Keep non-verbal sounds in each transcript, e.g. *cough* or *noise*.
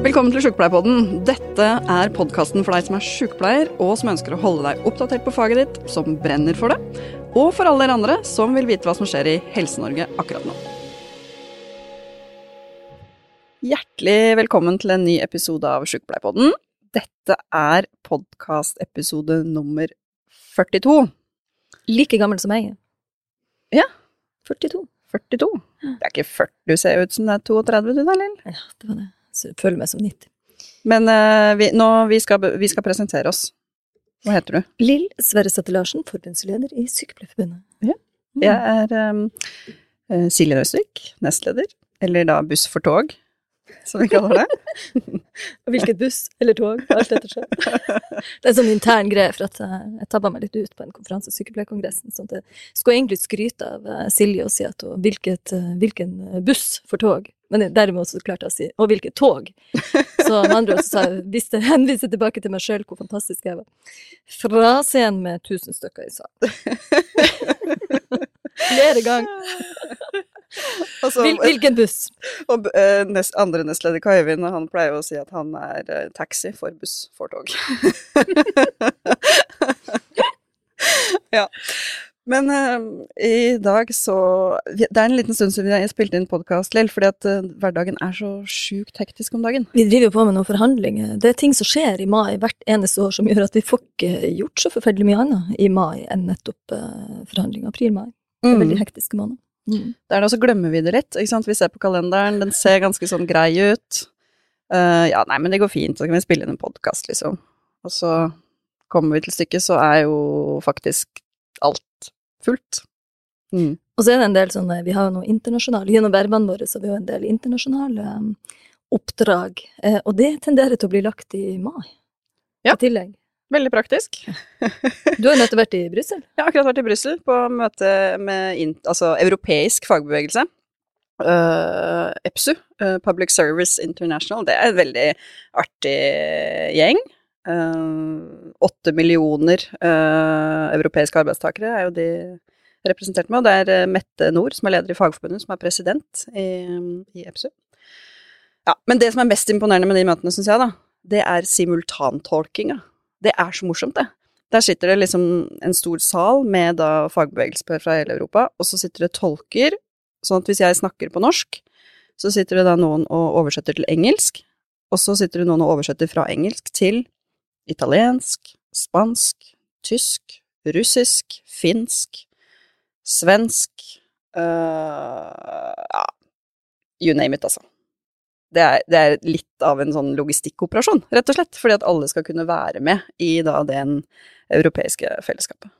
Velkommen til Sjukepleierpodden. Dette er podkasten for deg som er sjukepleier, og som ønsker å holde deg oppdatert på faget ditt, som brenner for det, og for alle dere andre som vil vite hva som skjer i Helse-Norge akkurat nå. Hjertelig velkommen til en ny episode av Sjukepleierpodden. Dette er podkastepisode nummer 42. Like gammel som jeg er. Ja. 42. 42. Det er ikke 40 du ser ut som det er 32, du da, Lill? Ja, det var det. Føler meg som 90. Men uh, vi, nå, vi skal, vi skal presentere oss. Hva heter du? Lill Sverre Sæther Larsen, forbundsleder i Sykepleierforbundet. Ja. Jeg er um, Silje Nøstvik, nestleder. Eller da Buss for tog, som vi kaller det. *laughs* Hvilket buss eller tog, alt etter seg. *laughs* Det er en sånn intern greie, for at eh, jeg tabba meg litt ut på en konferanse, Sykepleierkongressen. Sånn at jeg skulle egentlig skryte av eh, Silje og si at hun hvilket, eh, hvilken buss for tog. Men derimot så klarte jeg å si og hvilket tog. Så med andre ord så sa jeg, hvis jeg *laughs* tilbake til meg sjøl hvor fantastisk jeg var. Fra scenen med tusen stykker i salen. Flere ganger. *laughs* Altså, Hvil, hvilken buss? *laughs* og uh, nest, andre nestleder Kai Øyvind, han pleier å si at han er uh, taxi for buss for tog. *laughs* ja. Men uh, i dag så Det er en liten stund siden vi har spilt inn podkast, Lill, fordi at uh, hverdagen er så sjukt hektisk om dagen. Vi driver jo på med noen forhandlinger. Det er ting som skjer i mai hvert eneste år som gjør at vi får ikke gjort så forferdelig mye annet i mai enn nettopp uh, forhandlinger. April-mai. Det er veldig hektiske måneder. Mm. Er og så glemmer vi det litt. ikke sant? Vi ser på kalenderen, den ser ganske sånn grei ut. Uh, ja, nei, men det går fint, så kan vi spille inn en podkast, liksom. Og så kommer vi til stykket, så er jo faktisk alt fullt. Mm. Og så er det en del sånne, vi har jo noe internasjonalt gjennom verbene våre så har vi jo en del internasjonale um, oppdrag, eh, og det tenderer til å bli lagt i mai. Ja. I tillegg. Veldig praktisk. Du har nettopp vært i Brussel. Jeg har akkurat vært i Brussel på møte med altså, europeisk fagbevegelse. Uh, EPSU, uh, Public Service International. Det er en veldig artig gjeng. Uh, millioner uh, europeiske arbeidstakere er jo de representert med, og det er Mette Nord, som er leder i Fagforbundet, som er president i, i EPSU. Ja, men det som er mest imponerende med de møtene, syns jeg, da, det er simultantolkinga. Det er så morsomt, det. Der sitter det liksom en stor sal med da fagbevegelser fra hele Europa, og så sitter det tolker, sånn at hvis jeg snakker på norsk, så sitter det da noen og oversetter til engelsk, og så sitter det noen og oversetter fra engelsk til italiensk, spansk, tysk, russisk, finsk, svensk øh, Ja, you name it, altså. Det er, det er, litt av en sånn logistikkoperasjon, rett og slett, fordi at alle skal kunne være med i da den europeiske fellesskapet.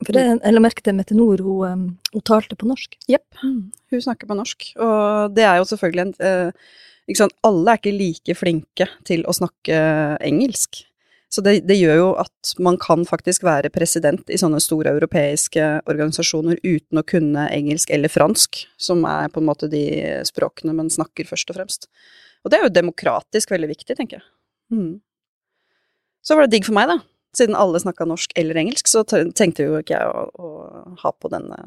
For det, jeg la merke til Mette Nord, hun, um, hun talte på norsk. Jepp, hun snakker på norsk, og det er jo selvfølgelig en uh, ikke sant, Alle er ikke like flinke til å snakke engelsk. Så det, det, gjør jo at man kan faktisk være president i sånne store europeiske organisasjoner uten å kunne engelsk eller fransk, som er på en måte de språkene man snakker først og fremst. Og det er jo demokratisk veldig viktig, tenker jeg. Mm. Så var det digg for meg, da. Siden alle snakka norsk eller engelsk, så tenkte jo ikke jeg å, å ha på denne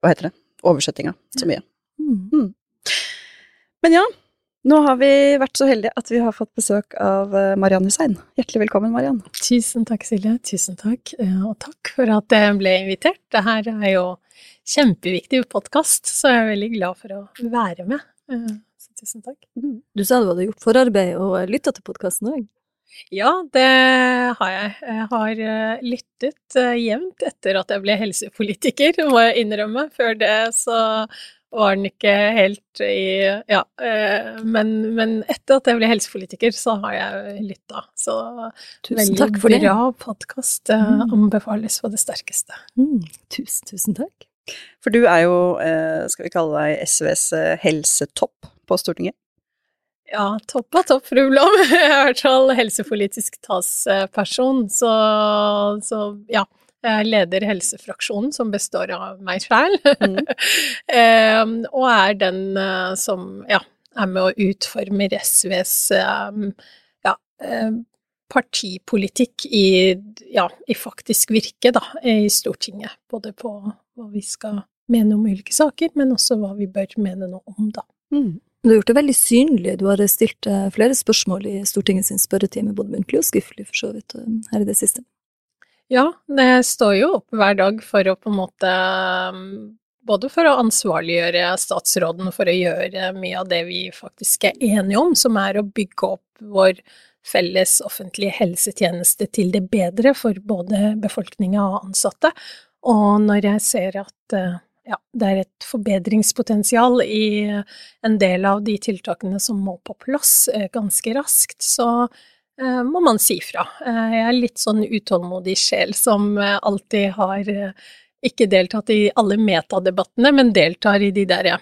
Hva heter det? Oversettinga så mye. Mm. Mm. Men ja, nå har vi vært så heldige at vi har fått besøk av Mariann Hussein. Hjertelig velkommen, Mariann. Tusen takk, Silje. Tusen takk. Og takk for at jeg ble invitert. Dette er jo kjempeviktig podkast, så jeg er veldig glad for å være med. Så tusen takk. Du sa du hadde gjort forarbeid og lytta til podkasten òg? Ja, det har jeg. Jeg har lyttet jevnt etter at jeg ble helsepolitiker, må jeg innrømme. Før det så var den ikke helt i Ja. Men, men, etter at jeg ble helsepolitiker, så har jeg lytta. Så tusen takk for det. Veldig bra podkast. Mm. Anbefales på det sterkeste. Mm. Tusen, tusen takk. For du er jo, skal vi kalle deg SVs helsetopp på Stortinget? Ja, topp av topp, fru Blom. *laughs* Jeg er i hvert fall helsepolitisk talsperson, så, så ja. Jeg leder helsefraksjonen, som består av meg sjæl, mm. um, *laughs* og er den uh, som ja, er med å utforme SVs um, ja, um, partipolitikk i, ja, i faktisk virke, da, i Stortinget. Både på hva vi skal mene om ulike saker, men også hva vi bør mene noe om, da. Mm. Du har gjort det veldig synlig. Du har stilt eh, flere spørsmål i Stortingets spørretime, både muntlig og skriftlig, for så vidt, eh, her i det siste. Ja, det står jo opp hver dag for å på en måte Både for å ansvarliggjøre statsråden for å gjøre mye av det vi faktisk er enige om, som er å bygge opp vår felles offentlige helsetjeneste til det bedre for både befolkninga og ansatte. Og når jeg ser at eh, ja, det er et forbedringspotensial i en del av de tiltakene som må på plass eh, ganske raskt, så må man si fra. Eh, jeg er litt sånn utålmodig sjel som eh, alltid har ikke deltatt i alle metadebattene, men deltar i de der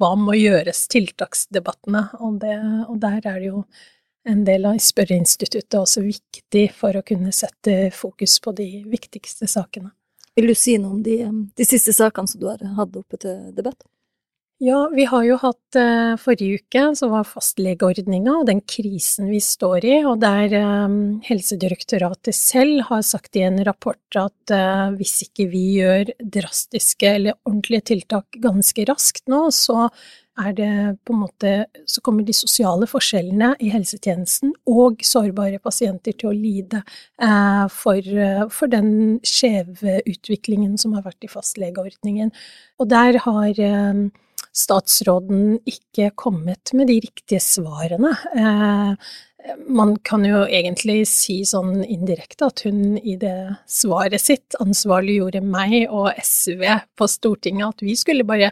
hva må gjøres tiltaksdebattene, og, og der er det jo en del av spørreinstituttet også viktig for å kunne sette fokus på de viktigste sakene. Vil du si noe om de, de siste sakene som du har hatt oppe til debatt? Ja, vi har jo hatt eh, forrige uke, så var fastlegeordninga og den krisen vi står i, og der eh, Helsedirektoratet selv har sagt i en rapport at eh, hvis ikke vi gjør drastiske eller ordentlige tiltak ganske raskt nå, så er det på en måte Så kommer de sosiale forskjellene i helsetjenesten og sårbare pasienter til å lide for, for, den skjeve utviklingen som har vært i fastlegeordningen. Og der har statsråden ikke kommet med de riktige svarene. Eh, man kan jo egentlig si sånn indirekte at hun i det svaret sitt ansvarliggjorde meg og SV på Stortinget, at vi skulle bare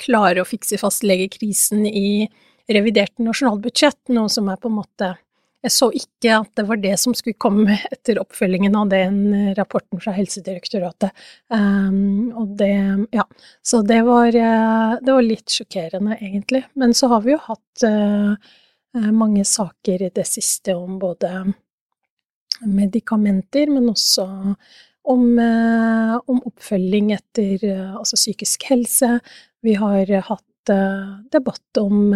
klare å fikse fastlegekrisen i revidert nasjonalbudsjett, noe som er på en måte jeg så ikke at det var det som skulle komme etter oppfølgingen av den rapporten fra Helsedirektoratet. Um, og det Ja. Så det var, eh, det var, litt sjokkerende, egentlig. Men så har vi jo hatt uh, mange saker i det siste om både medikamenter, men også om, uh, om oppfølging etter uh, altså psykisk helse. Vi har hatt debatt om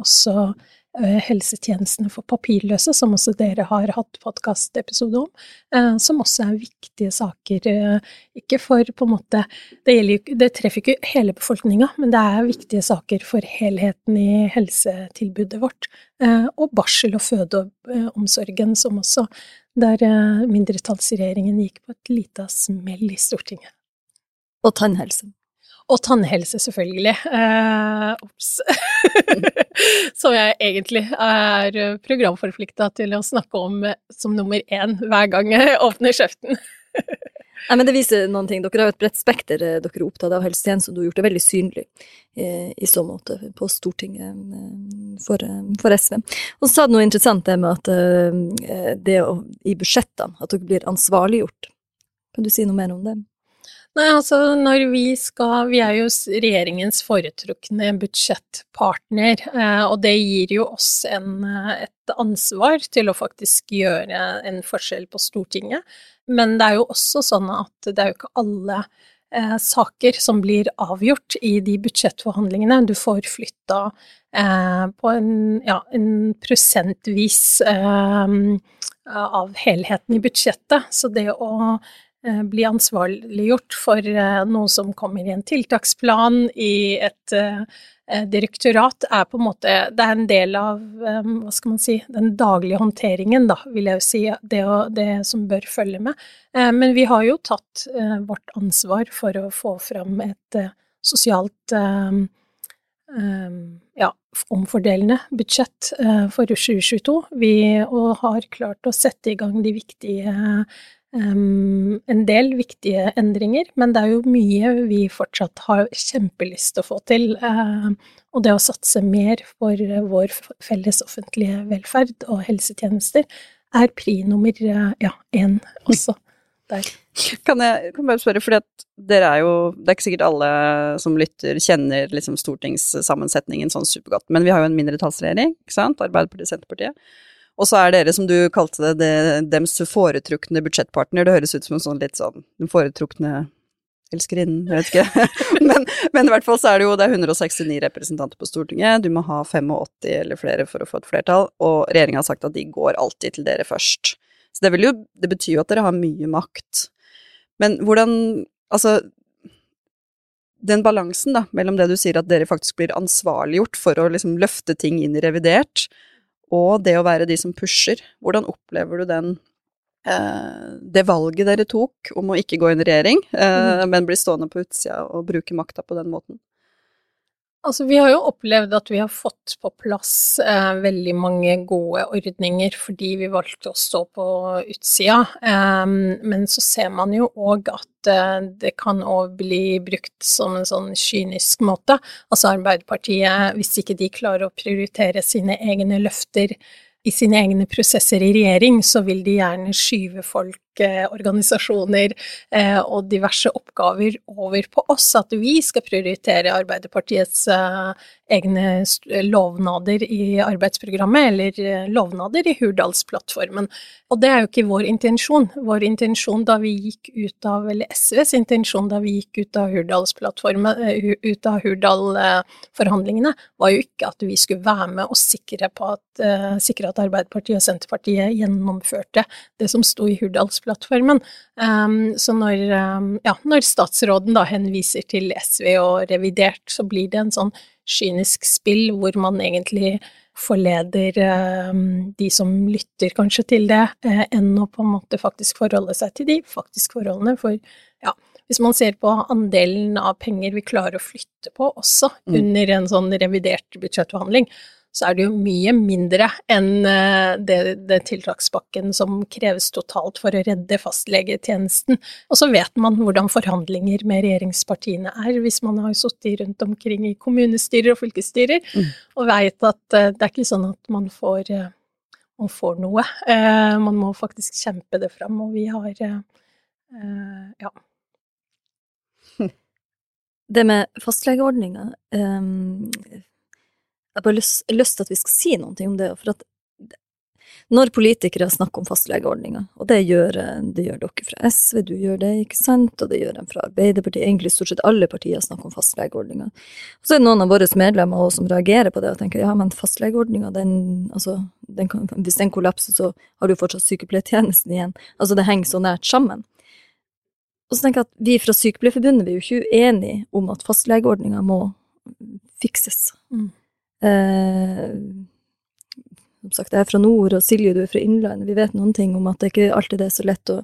også helsetjenestene for papirløse, som også dere har hatt podkastepisode om, eh, som også er viktige saker. Eh, ikke for på en måte Det, gjelder, det treffer ikke hele befolkninga, men det er viktige saker for helheten i helsetilbudet vårt. Og barsel- og fødeomsorgen, som også der mindretallsregjeringen gikk på et lite smell i Stortinget. Og tannhelse. Og tannhelse, selvfølgelig. Ops. *laughs* som jeg egentlig er programforplikta til å snakke om som nummer én hver gang jeg åpner kjeften. *laughs* Nei, men Det viser noen ting. Dere har jo et bredt spekter. Eh, dere er opptatt av helsetjenesten, og du har gjort det veldig synlig eh, i så måte på Stortinget eh, for, for, SV. Og så sa du noe interessant det med at det å, i budsjettene, at dere blir ansvarliggjort. Kan du si noe mer om det? Nei, altså når vi skal Vi er jo regjeringens foretrukne budsjettpartner, eh, og det gir jo oss en, et ansvar til å faktisk gjøre en forskjell på Stortinget. Men det er jo også sånn at det er jo ikke alle eh, saker som blir avgjort i de budsjettforhandlingene. Du får flytta eh, på en, ja, en prosentvis eh, av helheten i budsjettet. Så det å Eh, bli ansvarliggjort for eh, noe som kommer i en tiltaksplan, i et eh, direktorat, er på en måte Det er en del av, hva skal man si, den daglige håndteringen, da, vil jeg jo si, det, og, det som bør følge med. Men vi har jo tatt vårt ansvar for å få fram et sosialt ja, omfordelende budsjett for 2022. Vi har klart å sette i gang de viktige um, en del viktige endringer, men det er jo mye vi fortsatt har kjempelyst til å få til. Uh, og det å satse mer for vår felles offentlige velferd og helsetjenester er pri nummer ja, én også der. Kan jeg kan bare spørre, for dere er jo Det er ikke sikkert alle som lytter kjenner liksom stortingssammensetningen sånn supergodt, men vi har jo en mindretallsregjering, ikke sant? Arbeiderpartiet, Senterpartiet. Og så er dere, som du kalte det, det dems foretrukne budsjettpartner. Det høres ut som en sånn litt sånn den foretrukne elskerinnen, jeg vet ikke. *laughs* men, men, i hvert fall så er det jo det er 169 representanter på Stortinget. Du må ha 85 eller flere for å få et flertall, og regjeringa har sagt at de går alltid til dere først. Så det, vil jo, det betyr jo at dere har mye makt. Men hvordan Altså, den balansen da, mellom det du sier at dere faktisk blir ansvarliggjort for å liksom løfte ting inn i revidert, og det å være de som pusher, hvordan opplever du den eh, det valget dere tok om å ikke gå inn i regjering, eh, mm. men bli stående på utsida og bruke makta på den måten? Altså, vi har jo opplevd at vi har fått på plass eh, veldig mange gode ordninger fordi vi valgte å stå på utsida, eh, men så ser man jo òg at eh, det kan òg bli brukt som en sånn kynisk måte. Altså Arbeiderpartiet, hvis ikke de klarer å prioritere sine egne løfter i sine egne prosesser i regjering, så vil de gjerne skyve folk organisasjoner eh, og diverse oppgaver over på oss, at vi skal prioritere Arbeiderpartiets eh, egne lovnader i arbeidsprogrammet, eller eh, lovnader i Hurdalsplattformen. Og det er jo ikke vår intensjon. Vår intensjon da vi gikk ut av, eller SVs intensjon da vi gikk ut av Hurdalsplattformen, ut av Hurdal-forhandlingene, var jo ikke at vi skulle være med og sikre, at, sikre at Arbeiderpartiet og Senterpartiet gjennomførte det som sto i Hurdalsplattformen Hurdalsplattformen. Um, så når, um, ja, når, statsråden da henviser til SV og revidert, så blir det en sånn kynisk spill hvor man egentlig forleder um, de som lytter kanskje til det, uh, enn å på en måte faktisk forholde seg til de faktisk forholdene. For ja, hvis man ser på andelen av penger vi klarer å flytte på også mm. under en sånn revidert budsjettbehandling, så er det jo mye mindre enn eh, det, det, tiltakspakken som kreves totalt for å redde fastlegetjenesten. Og så vet man hvordan forhandlinger med regjeringspartiene er, hvis man har sittet rundt omkring i kommunestyrer og fylkesstyrer, mm. og veit at eh, det er ikke sånn at man får, eh, man får noe. Man må faktisk kjempe det fram, og vi har ja. *laughs* Det med fastlegeordninga um jeg har bare lyst, lyst, til at vi skal si noe om det. For at når politikere snakker om fastlegeordninga, og det gjør, det gjør, dere fra SV, du gjør det, ikke sant, og det gjør de fra Arbeiderpartiet, egentlig stort sett alle partier snakker om fastlegeordninga. Så er det noen av våre medlemmer også som reagerer på det og tenker ja, men fastlegeordninga, altså, hvis den kollapser, så har du fortsatt sykepleiertjenesten igjen. Altså, det henger så nært sammen. Og så tenker jeg at vi fra Sykepleierforbundet er jo ikke uenige om at fastlegeordninga må fikses. Mm. Eh, som sagt, jeg er fra nord, og Silje, du er fra Innlandet. Vi vet noen ting om at det ikke alltid er så lett å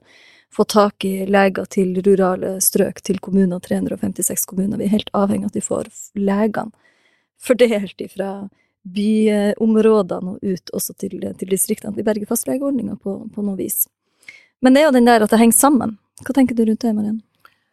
få tak i leger til rurale strøk, til kommuner, 356 kommuner. Vi er helt avhengig av at de får legene fordelt fra byområdene og ut også til, til distriktene. Vi berger fastlegeordninga på, på noe vis. Men det er jo den der at det henger sammen. Hva tenker du rundt det, Marianne?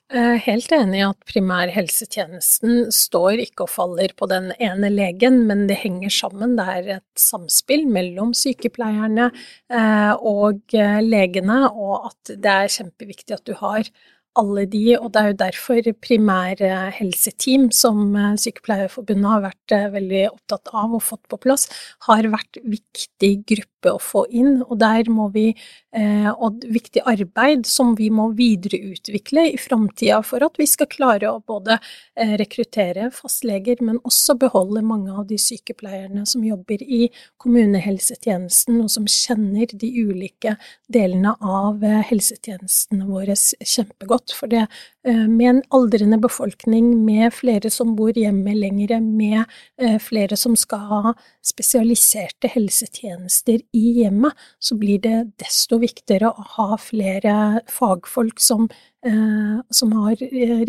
Helt enig i at primærhelsetjenesten står ikke og faller på den ene legen, men det henger sammen. Det er et samspill mellom sykepleierne eh, og eh, legene, og at det er kjempeviktig at du har alle de, og det er jo derfor primærhelseteam, som eh, Sykepleierforbundet har vært eh, veldig opptatt av og fått på plass, har vært viktig gruppe å få inn. Og der må vi, eh, og viktig arbeid som vi må videreutvikle i framtida for at vi skal klare å både rekruttere fastleger, men også beholde mange av de sykepleierne som jobber i kommunehelsetjenesten, og som kjenner de ulike delene av helsetjenestene våre kjempegodt for det eh, med en aldrende befolkning, med flere som bor hjemme lengre, med eh, flere som skal ha spesialiserte helsetjenester i hjemmet, så blir det desto viktigere å ha flere fagfolk som, eh, som har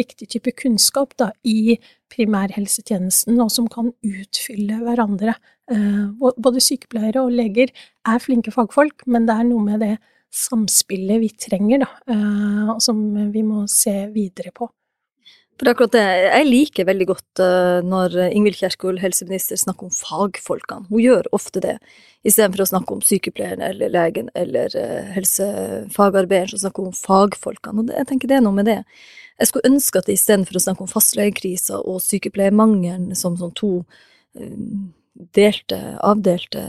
riktig type kunnskap da, i primærhelsetjenesten, og som kan utfylle hverandre. Både sykepleiere og leger er flinke fagfolk, men det er noe med det samspillet vi trenger, da, uh, som vi må se videre på. For det er akkurat det, Jeg liker veldig godt uh, når Ingvild Kjerkol, helseminister, snakker om fagfolkene. Hun gjør ofte det, istedenfor å snakke om sykepleieren eller legen eller uh, helsefagarbeideren, så snakker hun om fagfolkene. Og jeg tenker det er noe med det. Jeg skulle ønske at istedenfor å snakke om fastlegekrisa og sykepleiermangelen som sånn to delte, avdelte,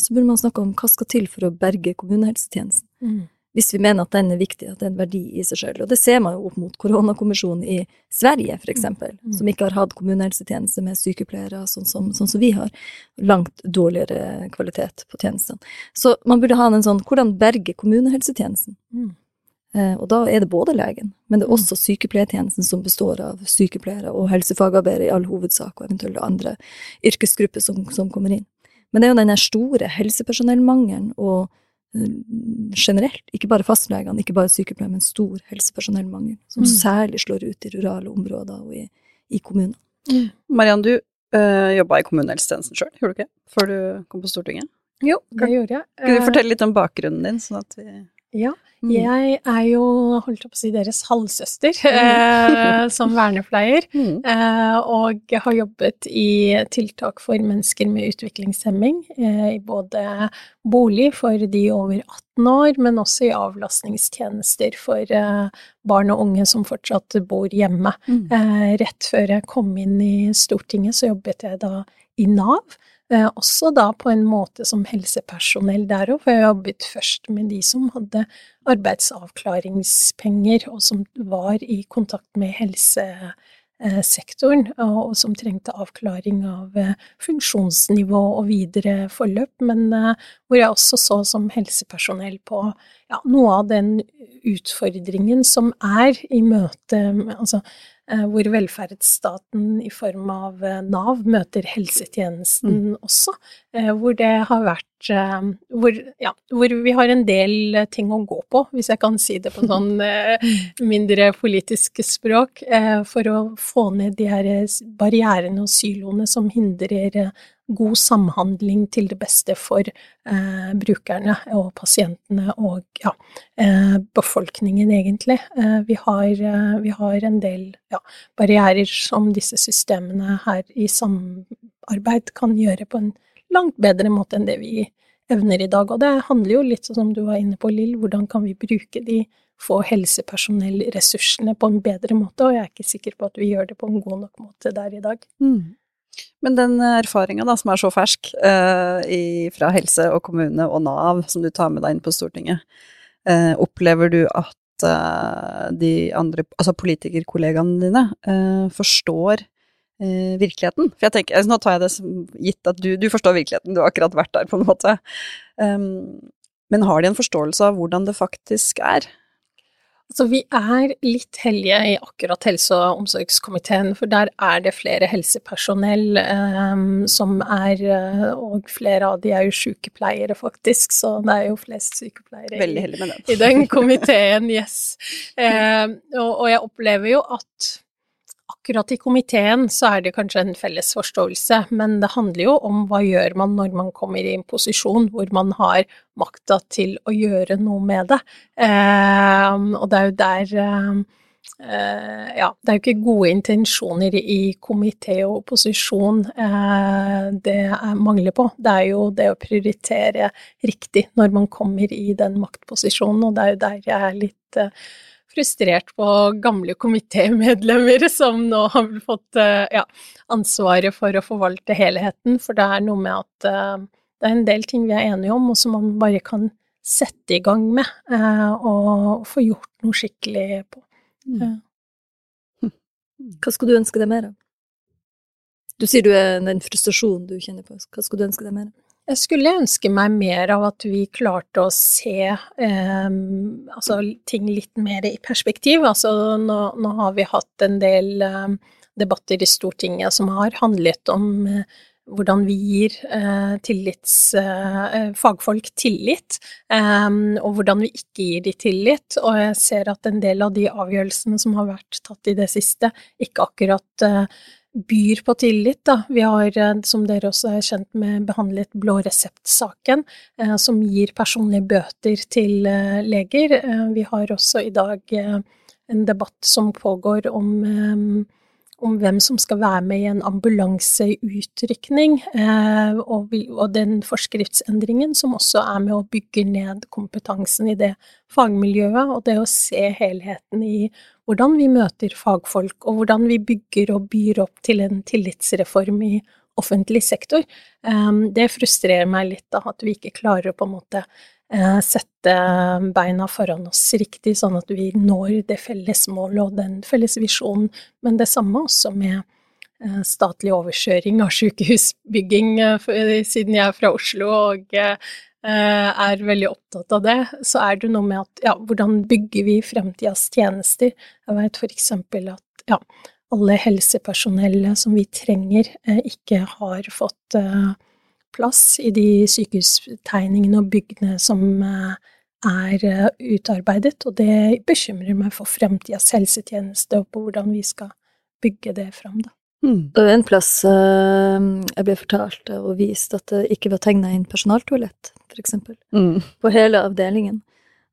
så burde man snakke om hva skal til for å berge kommunehelsetjenesten. Mm. Hvis vi mener at den er viktig, at det er en verdi i seg selv. Og det ser man jo opp mot koronakommisjonen i Sverige, eksempel, mm. som ikke har hatt kommunehelsetjeneste med sykepleiere, sånn som, sånn som vi har. Langt dårligere kvalitet på tjenestene. Så man burde ha en sånn hvordan berge kommunehelsetjenesten? Mm. Eh, og da er det både legen, men det er også sykepleiertjenesten som består av sykepleiere og helsefagarbeidere i all hovedsak, og eventuelt andre yrkesgrupper som, som kommer inn. Men det er jo den store helsepersonellmangelen og generelt, ikke bare fastlegene, ikke bare sykepleiere, men stor helsepersonellmangel, som mm. særlig slår ut i rurale områder og i, i kommuner. Mm. Mariann, du øh, jobba i kommunehelsetjenesten sjøl, gjorde du ikke? Før du kom på Stortinget? Jo, det gjorde jeg. Kan du fortelle litt om bakgrunnen din, sånn at vi ja, mm. jeg er jo, holdt jeg på å si, deres halvsøster mm. eh, *laughs* som vernepleier. Mm. Eh, og har jobbet i tiltak for mennesker med utviklingshemming, eh, i både bolig for de over 18 år, men også i avlastningstjenester for eh, barn og unge som fortsatt bor hjemme. Mm. Eh, rett før jeg kom inn i Stortinget, så jobbet jeg da i Nav. Eh, også da på en måte som helsepersonell der òg, for jeg jobbet først med de som hadde arbeidsavklaringspenger, og som var i kontakt med helsesektoren, og som trengte avklaring av eh, funksjonsnivå og videre forløp, men eh, hvor jeg også så som helsepersonell på ja, noe av den utfordringen som er i møte med altså Eh, hvor velferdsstaten i form av eh, Nav møter helsetjenesten mm. også. Eh, hvor det har vært hvor, ja, hvor, vi har en del ting å gå på, hvis jeg kan si det på sånn *laughs* mindre politisk språk, for å få ned de her barrierene og siloene som hindrer god samhandling til det beste for eh, brukerne og pasientene og ja, eh, befolkningen, egentlig. Eh, vi, har, eh, vi, har, en del ja, barrierer som disse systemene her i samarbeid kan gjøre på en langt bedre måte enn det vi evner i dag. Og det handler jo litt som du var inne på, Lill, hvordan kan vi bruke de få helsepersonellressursene på en bedre måte, og jeg er ikke sikker på at vi gjør det på en god nok måte der i dag. Mm. Men den erfaringa som er så fersk eh, i, fra helse og kommune og Nav, som du tar med deg inn på Stortinget, eh, opplever du at eh, de andre, altså politikerkollegaene dine, forstår virkeligheten? For jeg tenker, altså, Nå tar jeg det som gitt at du, du, forstår virkeligheten, du har akkurat vært der, på en måte. Um, men har de en forståelse av hvordan det faktisk er? Altså, vi er litt heldige i akkurat helse- og omsorgskomiteen, for der er det flere helsepersonell um, som er eh, Og flere av de er jo sykepleiere, faktisk, så det er jo flest sykepleiere i, i, den komiteen, yes. Um, og, og jeg opplever jo at akkurat i komiteen så er det kanskje en felles forståelse, men det handler jo om hva gjør man når man kommer i en posisjon hvor man har makta til å gjøre noe med det. Eh, og det er jo der eh, ja, det er jo ikke gode intensjoner i komité og opposisjon eh, det er mangler på. Det er jo det å prioritere riktig når man kommer i den maktposisjonen, og det er jo der jeg er litt eh, frustrert på gamle komitémedlemmer som nå har fått eh, ja, ansvaret for å forvalte helheten, for det er noe med at uh, det er en del ting vi er enige om, og som man bare kan sette i gang med uh, og få gjort noe skikkelig på. Mm. Hva skulle du ønske deg mer av? Du sier du er den frustrasjonen du kjenner på, hva skulle du ønske deg mer av? Jeg skulle ønske meg mer av at vi klarte å se eh, altså, ting litt mer i perspektiv. Altså, nå, nå har vi hatt en del eh, debatter i Stortinget som har handlet om eh, hvordan vi gir eh, tillits, eh, fagfolk tillit, eh, og hvordan vi ikke gir de tillit. Og jeg ser at en del av de avgjørelsene som har vært tatt i det siste, ikke akkurat byr på tillit. Da. Vi har, eh, som dere også er kjent med, behandlet blå resept-saken, eh, som gir personlige bøter til eh, leger. Vi har også i dag en debatt som pågår om om hvem som skal være med i en ambulanseutrykning, eh, og, den forskriftsendringen som også er med å bygge ned kompetansen i det fagmiljøet, og det å se helheten i hvordan vi møter fagfolk, og hvordan vi bygger og byr opp til en tillitsreform i offentlig sektor. Eh, det frustrerer meg litt da, at vi ikke klarer å på en måte sette beina foran oss riktig, sånn at vi når det felles målet og den felles visjonen. Men det samme også med eh, statlig overkjøring av sykehusbygging, eh, siden jeg er fra Oslo og er veldig opptatt av det, så er det noe med at ja, hvordan bygger vi fremtidas tjenester? Jeg veit eksempel at ja, alle helsepersonellet som vi trenger, ikke har fått plass i de sykehustegningene og byggene som er utarbeidet, og det bekymrer meg for fremtidas helsetjeneste og på hvordan vi skal bygge det fram, da. Mm. Det var en plass uh, jeg ble fortalt og vist at det ikke var tegna inn personaltoalett, for eksempel, mm. på hele avdelingen.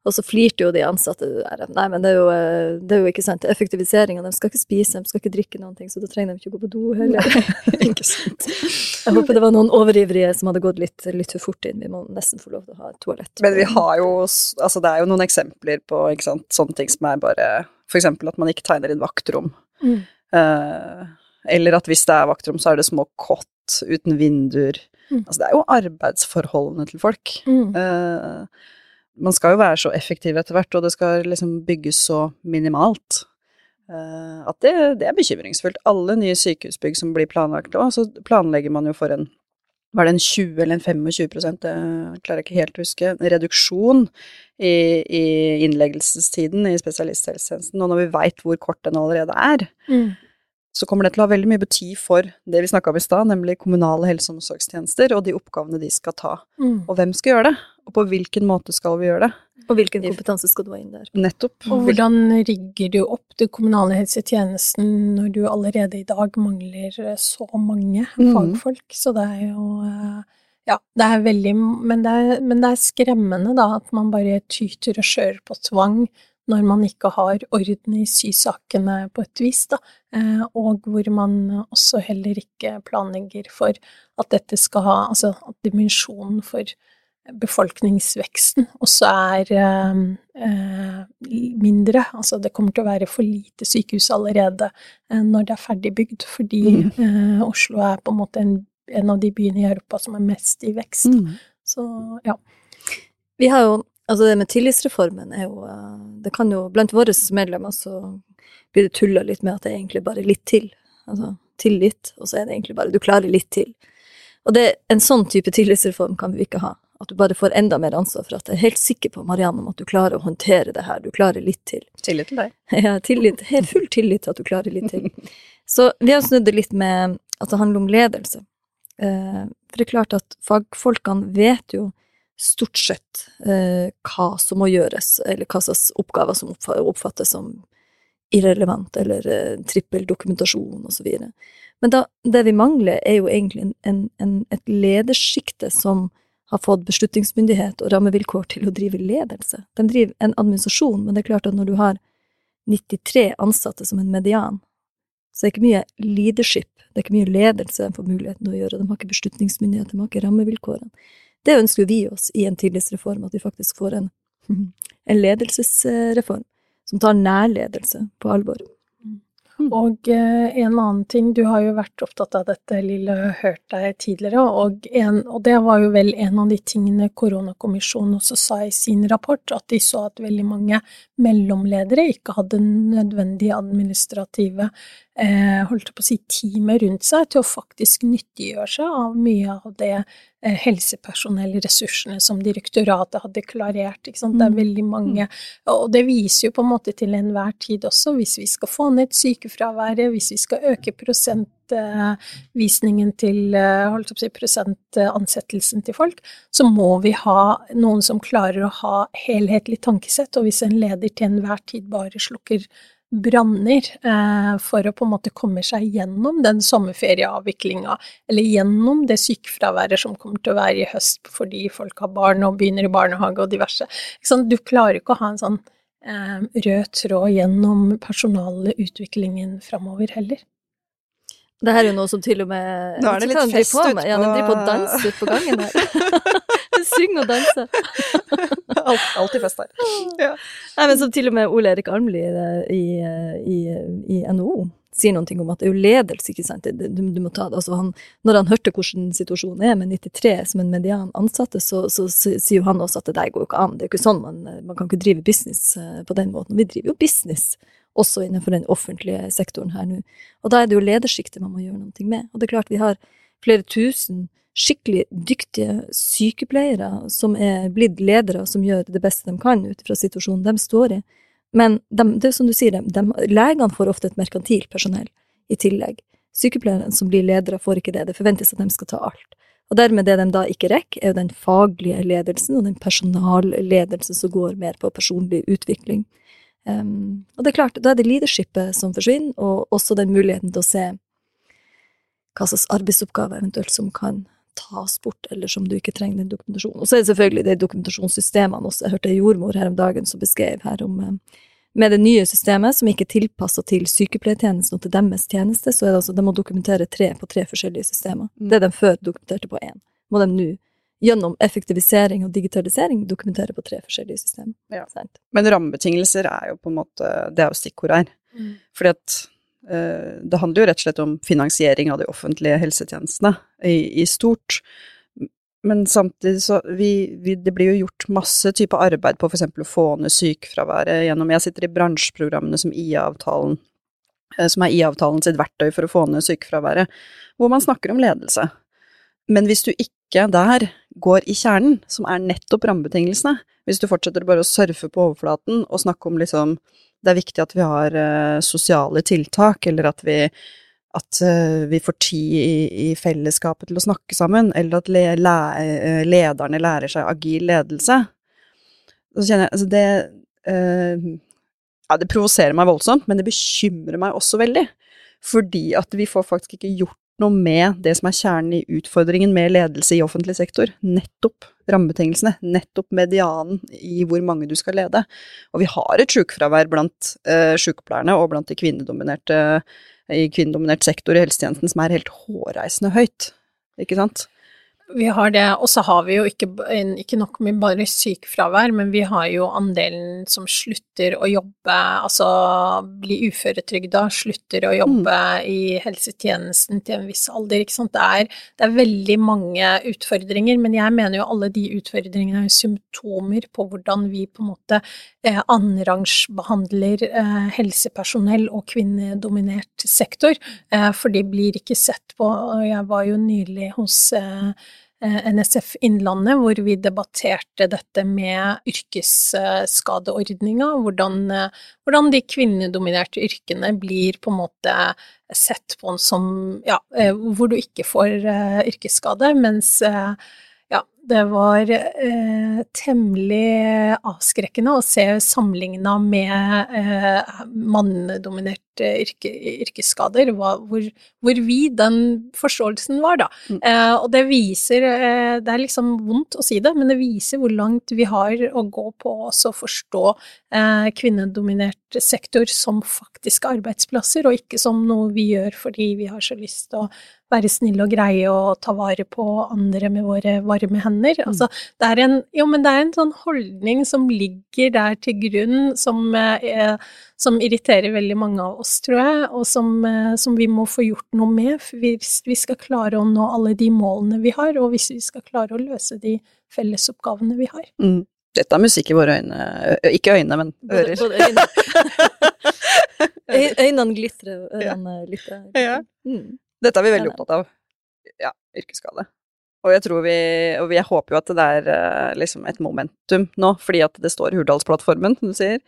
Og så flirte jo de ansatte der. Nei, men det er jo, eh, det er jo ikke sant. Effektiviseringa. De skal ikke spise, de skal ikke drikke noen ting, så da trenger de ikke å gå på do heller. *laughs* ikke sant. Jeg håper det var noen overivrige som hadde gått litt, litt for fort inn. Vi må nesten få lov til å ha et toalett. Men vi har jo Altså, det er jo noen eksempler på ikke sant, sånne ting som er bare For eksempel at man ikke tegner inn vaktrom. Mm. Uh, eller at hvis det er vaktrom, så er det små kott uten vinduer. Mm. Altså, det er jo arbeidsforholdene til folk. Mm. Uh, man skal jo være så effektiv etter hvert, og det skal liksom bygges så minimalt. Uh, at det, det, er bekymringsfullt. Alle nye sykehusbygg som blir planlagt nå, så planlegger man jo for en var det en 20 eller en 25 det klarer jeg ikke helt å huske, reduksjon i, i innleggelsestiden i spesialisthelsetjenesten. Og når vi veit hvor kort den allerede er, mm så kommer det til å ha veldig mye bety for det vi snakka om i stad, nemlig kommunale helse- og omsorgstjenester og de oppgavene de skal ta. Mm. Og hvem skal gjøre det? Og på hvilken måte skal vi gjøre det? Og hvilken kompetanse skal du ha inn der? Nettopp. Og hvordan rigger du opp den kommunale helsetjenesten når du allerede i dag mangler så mange mm. fagfolk? Så det er jo eh, ja, det er veldig men det er, men det er skremmende, da, at man bare tyter og kjører på tvang når man ikke har orden i sysakene på et vis, da, eh, og hvor man også heller ikke planlegger for at dette skal ha Altså at dimensjonen for befolkningsveksten også er eh, eh, mindre. Altså det kommer til å være for lite sykehus allerede eh, når det er ferdigbygd, fordi mm. eh, Oslo er på en måte en, en, av de byene i Europa som er mest i vekst. Mm. Så ja. Vi har jo Altså det med tillitsreformen er jo eh, Det kan jo Blant våre medlemmer så blir det tulla litt med at det er egentlig bare litt til. Altså tillit, og så er det egentlig bare du klarer litt til. Og det, en sånn type tillitsreform kan vi ikke ha. At du bare får enda mer ansvar for at jeg er helt sikker på, Marianne, om at du klarer å håndtere det her. Du klarer litt til. Tillit til deg. *laughs* Ja, tillit. Helt full tillit til at du klarer litt til. Så vi har snudd det litt med at det handler om ledelse. Eh, for det er klart at fagfolkene vet jo stort sett eh, hva som må gjøres, eller hva slags oppgaver som oppfattes som irrelevant, eller eh, trippeldokumentasjon osv. Men da, det vi mangler, er jo egentlig en, en, et ledersjikte som har fått beslutningsmyndighet og rammevilkår til å drive ledelse. De driver en administrasjon, men det er klart at når du har 93 ansatte som en median, så det er ikke mye leadership, det er ikke mye ledelse de får muligheten til å gjøre, de har ikke beslutningsmyndighet, de har ikke rammevilkårene. Det ønsker vi oss i en tillitsreform, at vi faktisk får en, *laughs* en ledelsesreform som tar nærledelse på alvor. Mm. Og eh, en annen ting, du har jo vært opptatt av dette, Lille, hørt deg tidligere, og, en, og, det var jo vel en av de tingene koronakommisjonen også sa i sin rapport, at de så at veldig mange mellomledere ikke hadde nødvendige administrative holdt på å si, teamet rundt seg til å faktisk nyttiggjøre seg av mye av det Eh, helsepersonellressursene som direktoratet hadde klarert. Ikke sant? Det er mm. veldig mange Og det viser jo på en måte til enhver tid også, hvis vi skal få ned sykefraværet, hvis vi skal øke prosentvisningen til eh, holdt opp å si, prosentansettelsen til folk, så må vi ha noen som klarer å ha helhetlig tankesett. Og hvis en leder til enhver tid bare slukker branner eh, for å på en måte komme seg gjennom den sommerferieavviklinga, eller gjennom det sykefraværet som kommer til å være i høst fordi folk har barn og begynner i barnehage og diverse. Du klarer ikke å ha en sånn eh, rød tråd gjennom personalutviklingen framover heller. Det her er jo noe som til og med Nå er det litt fest utpå Ja, de driver på å danse ute på gangen her. *laughs* Syng og danse. *laughs* Alt, alltid fest her. *laughs* Ja. Nei, men som til og med Ole Erik Armli i, i, i, NHO sier noen ting om at det er jo ledelse, ikke sant. Du, du må ta det. Altså han, når han hørte hvordan situasjonen er med 93 som en median ansatte, så, så, så sier jo han også at det der går jo ikke an. Det er jo ikke sånn man, man kan ikke drive business eh, på den måten. Vi driver jo business også innenfor den offentlige sektoren her nå. Og da er det jo ledersjiktet man må gjøre noe med. Og det er klart vi har flere tusen skikkelig dyktige sykepleiere som er blitt ledere, som gjør det beste de kan ut fra situasjonen de står i. Men de, det er som du sier, de, de, legene får ofte et merkantilt personell i tillegg. Sykepleierne som blir ledere, får ikke det. Det forventes at de skal ta alt. Og dermed det de da ikke rekker, er jo den faglige ledelsen og den personalledelsen som går mer på personlig utvikling. Um, og det er klart, da er det leadershipet som forsvinner, og også den muligheten til å se hva slags arbeidsoppgaver eventuelt som kan tas bort, eller som du ikke trenger den dokumentasjonen. Og så er det selvfølgelig de dokumentasjonssystemene også. Jeg hørte jordmor her om dagen som beskrev her om um, med det nye systemet, som ikke er tilpassa til sykepleiertjenesten og til deres tjeneste, så er det altså de må dokumentere tre på tre forskjellige systemer. Mm. Det de før dokumenterte på én, må de nå gjennom effektivisering og digitalisering dokumentere på tre forskjellige systemer. Ja. Men rammebetingelser er jo på en måte Det er jo stikkord her. Mm. Fordi at det handler jo rett og slett om finansiering av de offentlige helsetjenestene i, i stort men samtidig så vi, vi, Det blir jo gjort masse type arbeid på f.eks. å få ned sykefraværet gjennom Jeg sitter i bransjeprogrammene som IA-avtalen eh, som er IA-avtalen sitt verktøy for å få ned sykefraværet, hvor man snakker om ledelse. Men hvis du ikke der går i kjernen, som er nettopp rammebetingelsene, hvis du fortsetter bare å surfe på overflaten og snakke om liksom det er viktig at vi har uh, sosiale tiltak, eller at vi at uh, vi får tid i, i, fellesskapet til å snakke sammen, eller at le, le, uh, lederne lærer seg agil ledelse. Så kjenner jeg Altså, det uh, Ja, det provoserer meg voldsomt, men det bekymrer meg også veldig. Fordi at vi får faktisk ikke gjort noe med det som er kjernen i utfordringen med ledelse i offentlig sektor. Nettopp rammebetingelsene, nettopp medianen i hvor mange du skal lede. Og vi har et sykefravær blant uh, sykepleierne og blant de kvinnedominerte i kvinnedominert sektor i helsetjenesten som er helt hårreisende høyt, ikke sant? Vi har det, og så har vi jo ikke, ikke, nok med bare sykefravær, men vi har jo andelen som slutter å jobbe, altså blir uføretrygda, slutter å jobbe mm. i helsetjenesten til en viss alder, ikke sant. Det er, det er, veldig mange utfordringer, men jeg mener jo alle de utfordringene er symptomer på hvordan vi på en måte eh, annenrangsbehandler eh, helsepersonell og kvinnedominert sektor, eh, for de blir ikke sett på. Jeg var jo nylig hos eh, NSF Innlandet, hvor vi debatterte dette med yrkesskadeordninga, hvordan, eh, hvordan de kvinnedominerte yrkene blir på en måte sett på som ja, eh, hvor du ikke får yrkesskade, mens ja, det var eh, temmelig avskrekkende å se sammenligna med eh, mannedominerte yrke, yrkesskader, hvor, hvor vid den forståelsen var, da. Mm. Eh, og det viser eh, Det er liksom vondt å si det, men det viser hvor langt vi har å gå på å forstå eh, kvinnedominert sektor som faktiske arbeidsplasser, og ikke som noe vi gjør fordi vi har så lyst til å være snille og greie og ta vare på andre med våre varme hender. Mm. Altså, det er en, jo, men det er en sånn holdning som ligger der til grunn, som, eh, som irriterer veldig mange av oss, tror jeg, og som, eh, som, vi må få gjort noe med hvis vi skal klare å nå alle de målene vi har, og hvis vi skal klare å løse de fellesoppgavene vi har. Mm. Dette er musikk i våre øyne. Ikke øyne, men ører. Både, både øyne. *laughs* Øynene glitrer, ørene ja. lytter. Ja. Mm. Dette er vi veldig opptatt av. Ja, yrkesskade. Og jeg tror vi Og jeg håper jo at det er uh, liksom et momentum nå, fordi at det står i Hurdalsplattformen, som du sier.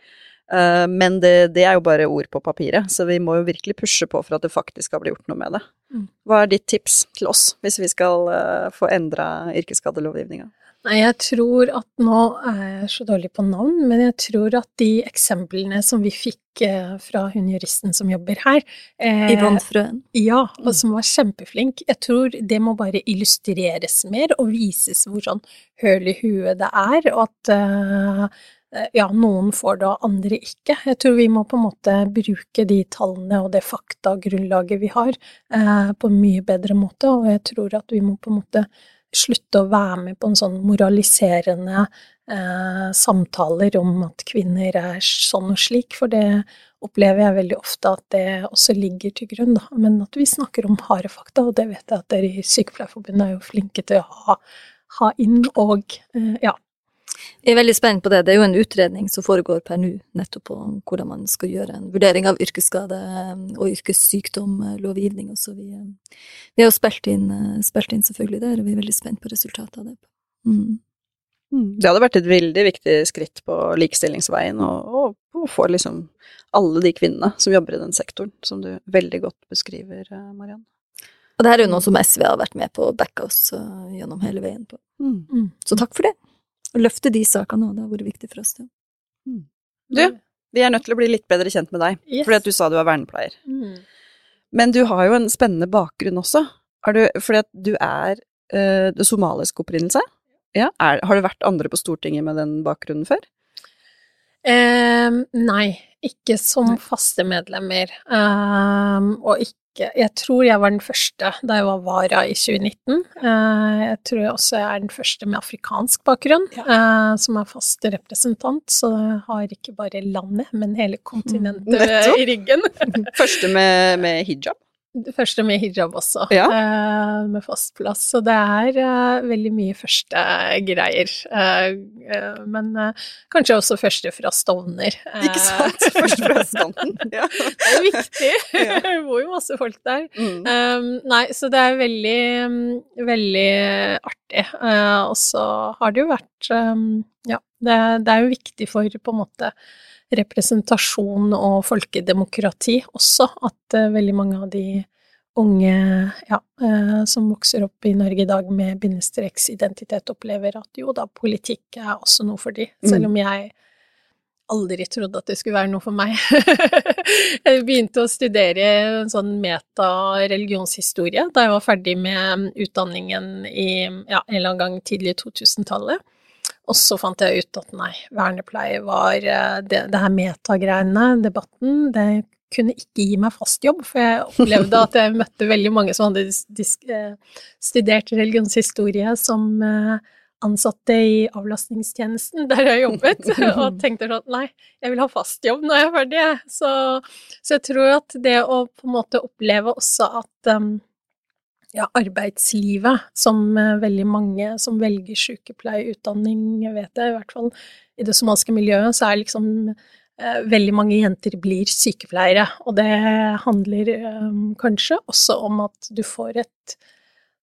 Uh, men det, det, er jo bare ord på papiret, så vi må jo virkelig pushe på for at det faktisk skal bli gjort noe med det. Mm. Hva er ditt tips til oss, hvis vi skal uh, få endra yrkesskadelovgivninga? Nei, jeg tror at nå er jeg så dårlig på navn, men jeg tror at de eksemplene som vi fikk eh, fra hun juristen som jobber her eh, Yvonne Frøen? Ja, og som var kjempeflink. Jeg tror det må bare illustreres mer og vises hvor sånn høl i huet det er, og at eh, ja, noen får det og andre ikke. Jeg tror vi må på en måte bruke de tallene og det faktagrunnlaget vi har, eh, på en mye bedre måte, og jeg tror at vi må på en måte slutte å være med på en sånn moraliserende eh, samtaler om at kvinner er sånn og slik, for det opplever jeg veldig ofte at det også ligger til grunn, da. Men at vi snakker om harde fakta, og det vet jeg at dere i Sykepleierforbundet er jo flinke til å ha, ha inn, og eh, ja. Jeg er veldig spent på det. Det er jo en utredning som foregår per nå, nettopp på hvordan man skal gjøre en vurdering av yrkesskade og yrkessykdom, lovgivning og Så vi, vi har jo spilt inn, spilt inn selvfølgelig der, og vi er veldig spent på resultatet av det. Mm. Det hadde vært et veldig viktig skritt på likestillingsveien og få liksom alle de kvinnene som jobber i den sektoren, som du veldig godt beskriver, Mariann. Og det her er jo noe som SV har vært med på å backe oss uh, gjennom hele veien på. Mm. Mm. Så takk for det. Å løfte de sakene òg, det har vært viktig for oss. Ja. Mm. Du, vi er nødt til å bli litt bedre kjent med deg, yes. fordi at du sa du var vernepleier. Mm. Men du har jo en spennende bakgrunn også, du, fordi at du er uh, somalisk opprinnelse. Ja, er, har det vært andre på Stortinget med den bakgrunnen før? Um, nei, ikke som faste medlemmer. Um, og ikke Jeg tror jeg var den første da jeg var vara i 2019. Uh, jeg tror jeg også jeg er den første med afrikansk bakgrunn ja. uh, som er fast representant, så jeg har ikke bare landet, men hele kontinentet mm, i ryggen. *laughs* første med, med hijab? Det første med hijab også, ja. uh, med fast plass. Så det er uh, veldig mye første greier. Uh, men kanskje også første fra Stovner. Ikke sant? *laughs* Første fra Stovner, *laughs* ja. det er viktig. *laughs* Ja. det bor jo masse folk der. Mm. Um, nei, så det er veldig, um, veldig artig. og så har det jo vært um, Ja, det, det er jo viktig for på en måte representasjon og folkedemokrati også, at uh, veldig mange av de unge ja, uh, som vokser opp i Norge i dag med bindestreksidentitet, opplever at jo da, politikk er også noe for de, selv om jeg aldri trodde at det skulle være noe for meg. *laughs* jeg begynte å studere en sånn meta-religionshistorie da jeg var ferdig med utdanningen i ja, en eller annen gang tidlig i 2000-tallet. Og så fant jeg ut at nei, vernepleie var eh, det, det her metagreiene, debatten, det kunne ikke gi meg fast jobb, for jeg *laughs* opplevde at jeg møtte veldig mange som hadde eh, studert religionshistorie som eh, ansatte i avlastningstjenesten der jeg jobbet, *laughs* og tenkte sånn nei, jeg vil ha fast jobb når jeg er ferdig, så, så jeg tror at det å på en måte oppleve også at um, ja, arbeidslivet, som eh, veldig mange som velger sykepleierutdanning, vet jeg, i hvert fall i det somaliske miljøet, så er liksom eh, veldig mange jenter blir sykepleiere. Og det handler eh, kanskje også om at du får et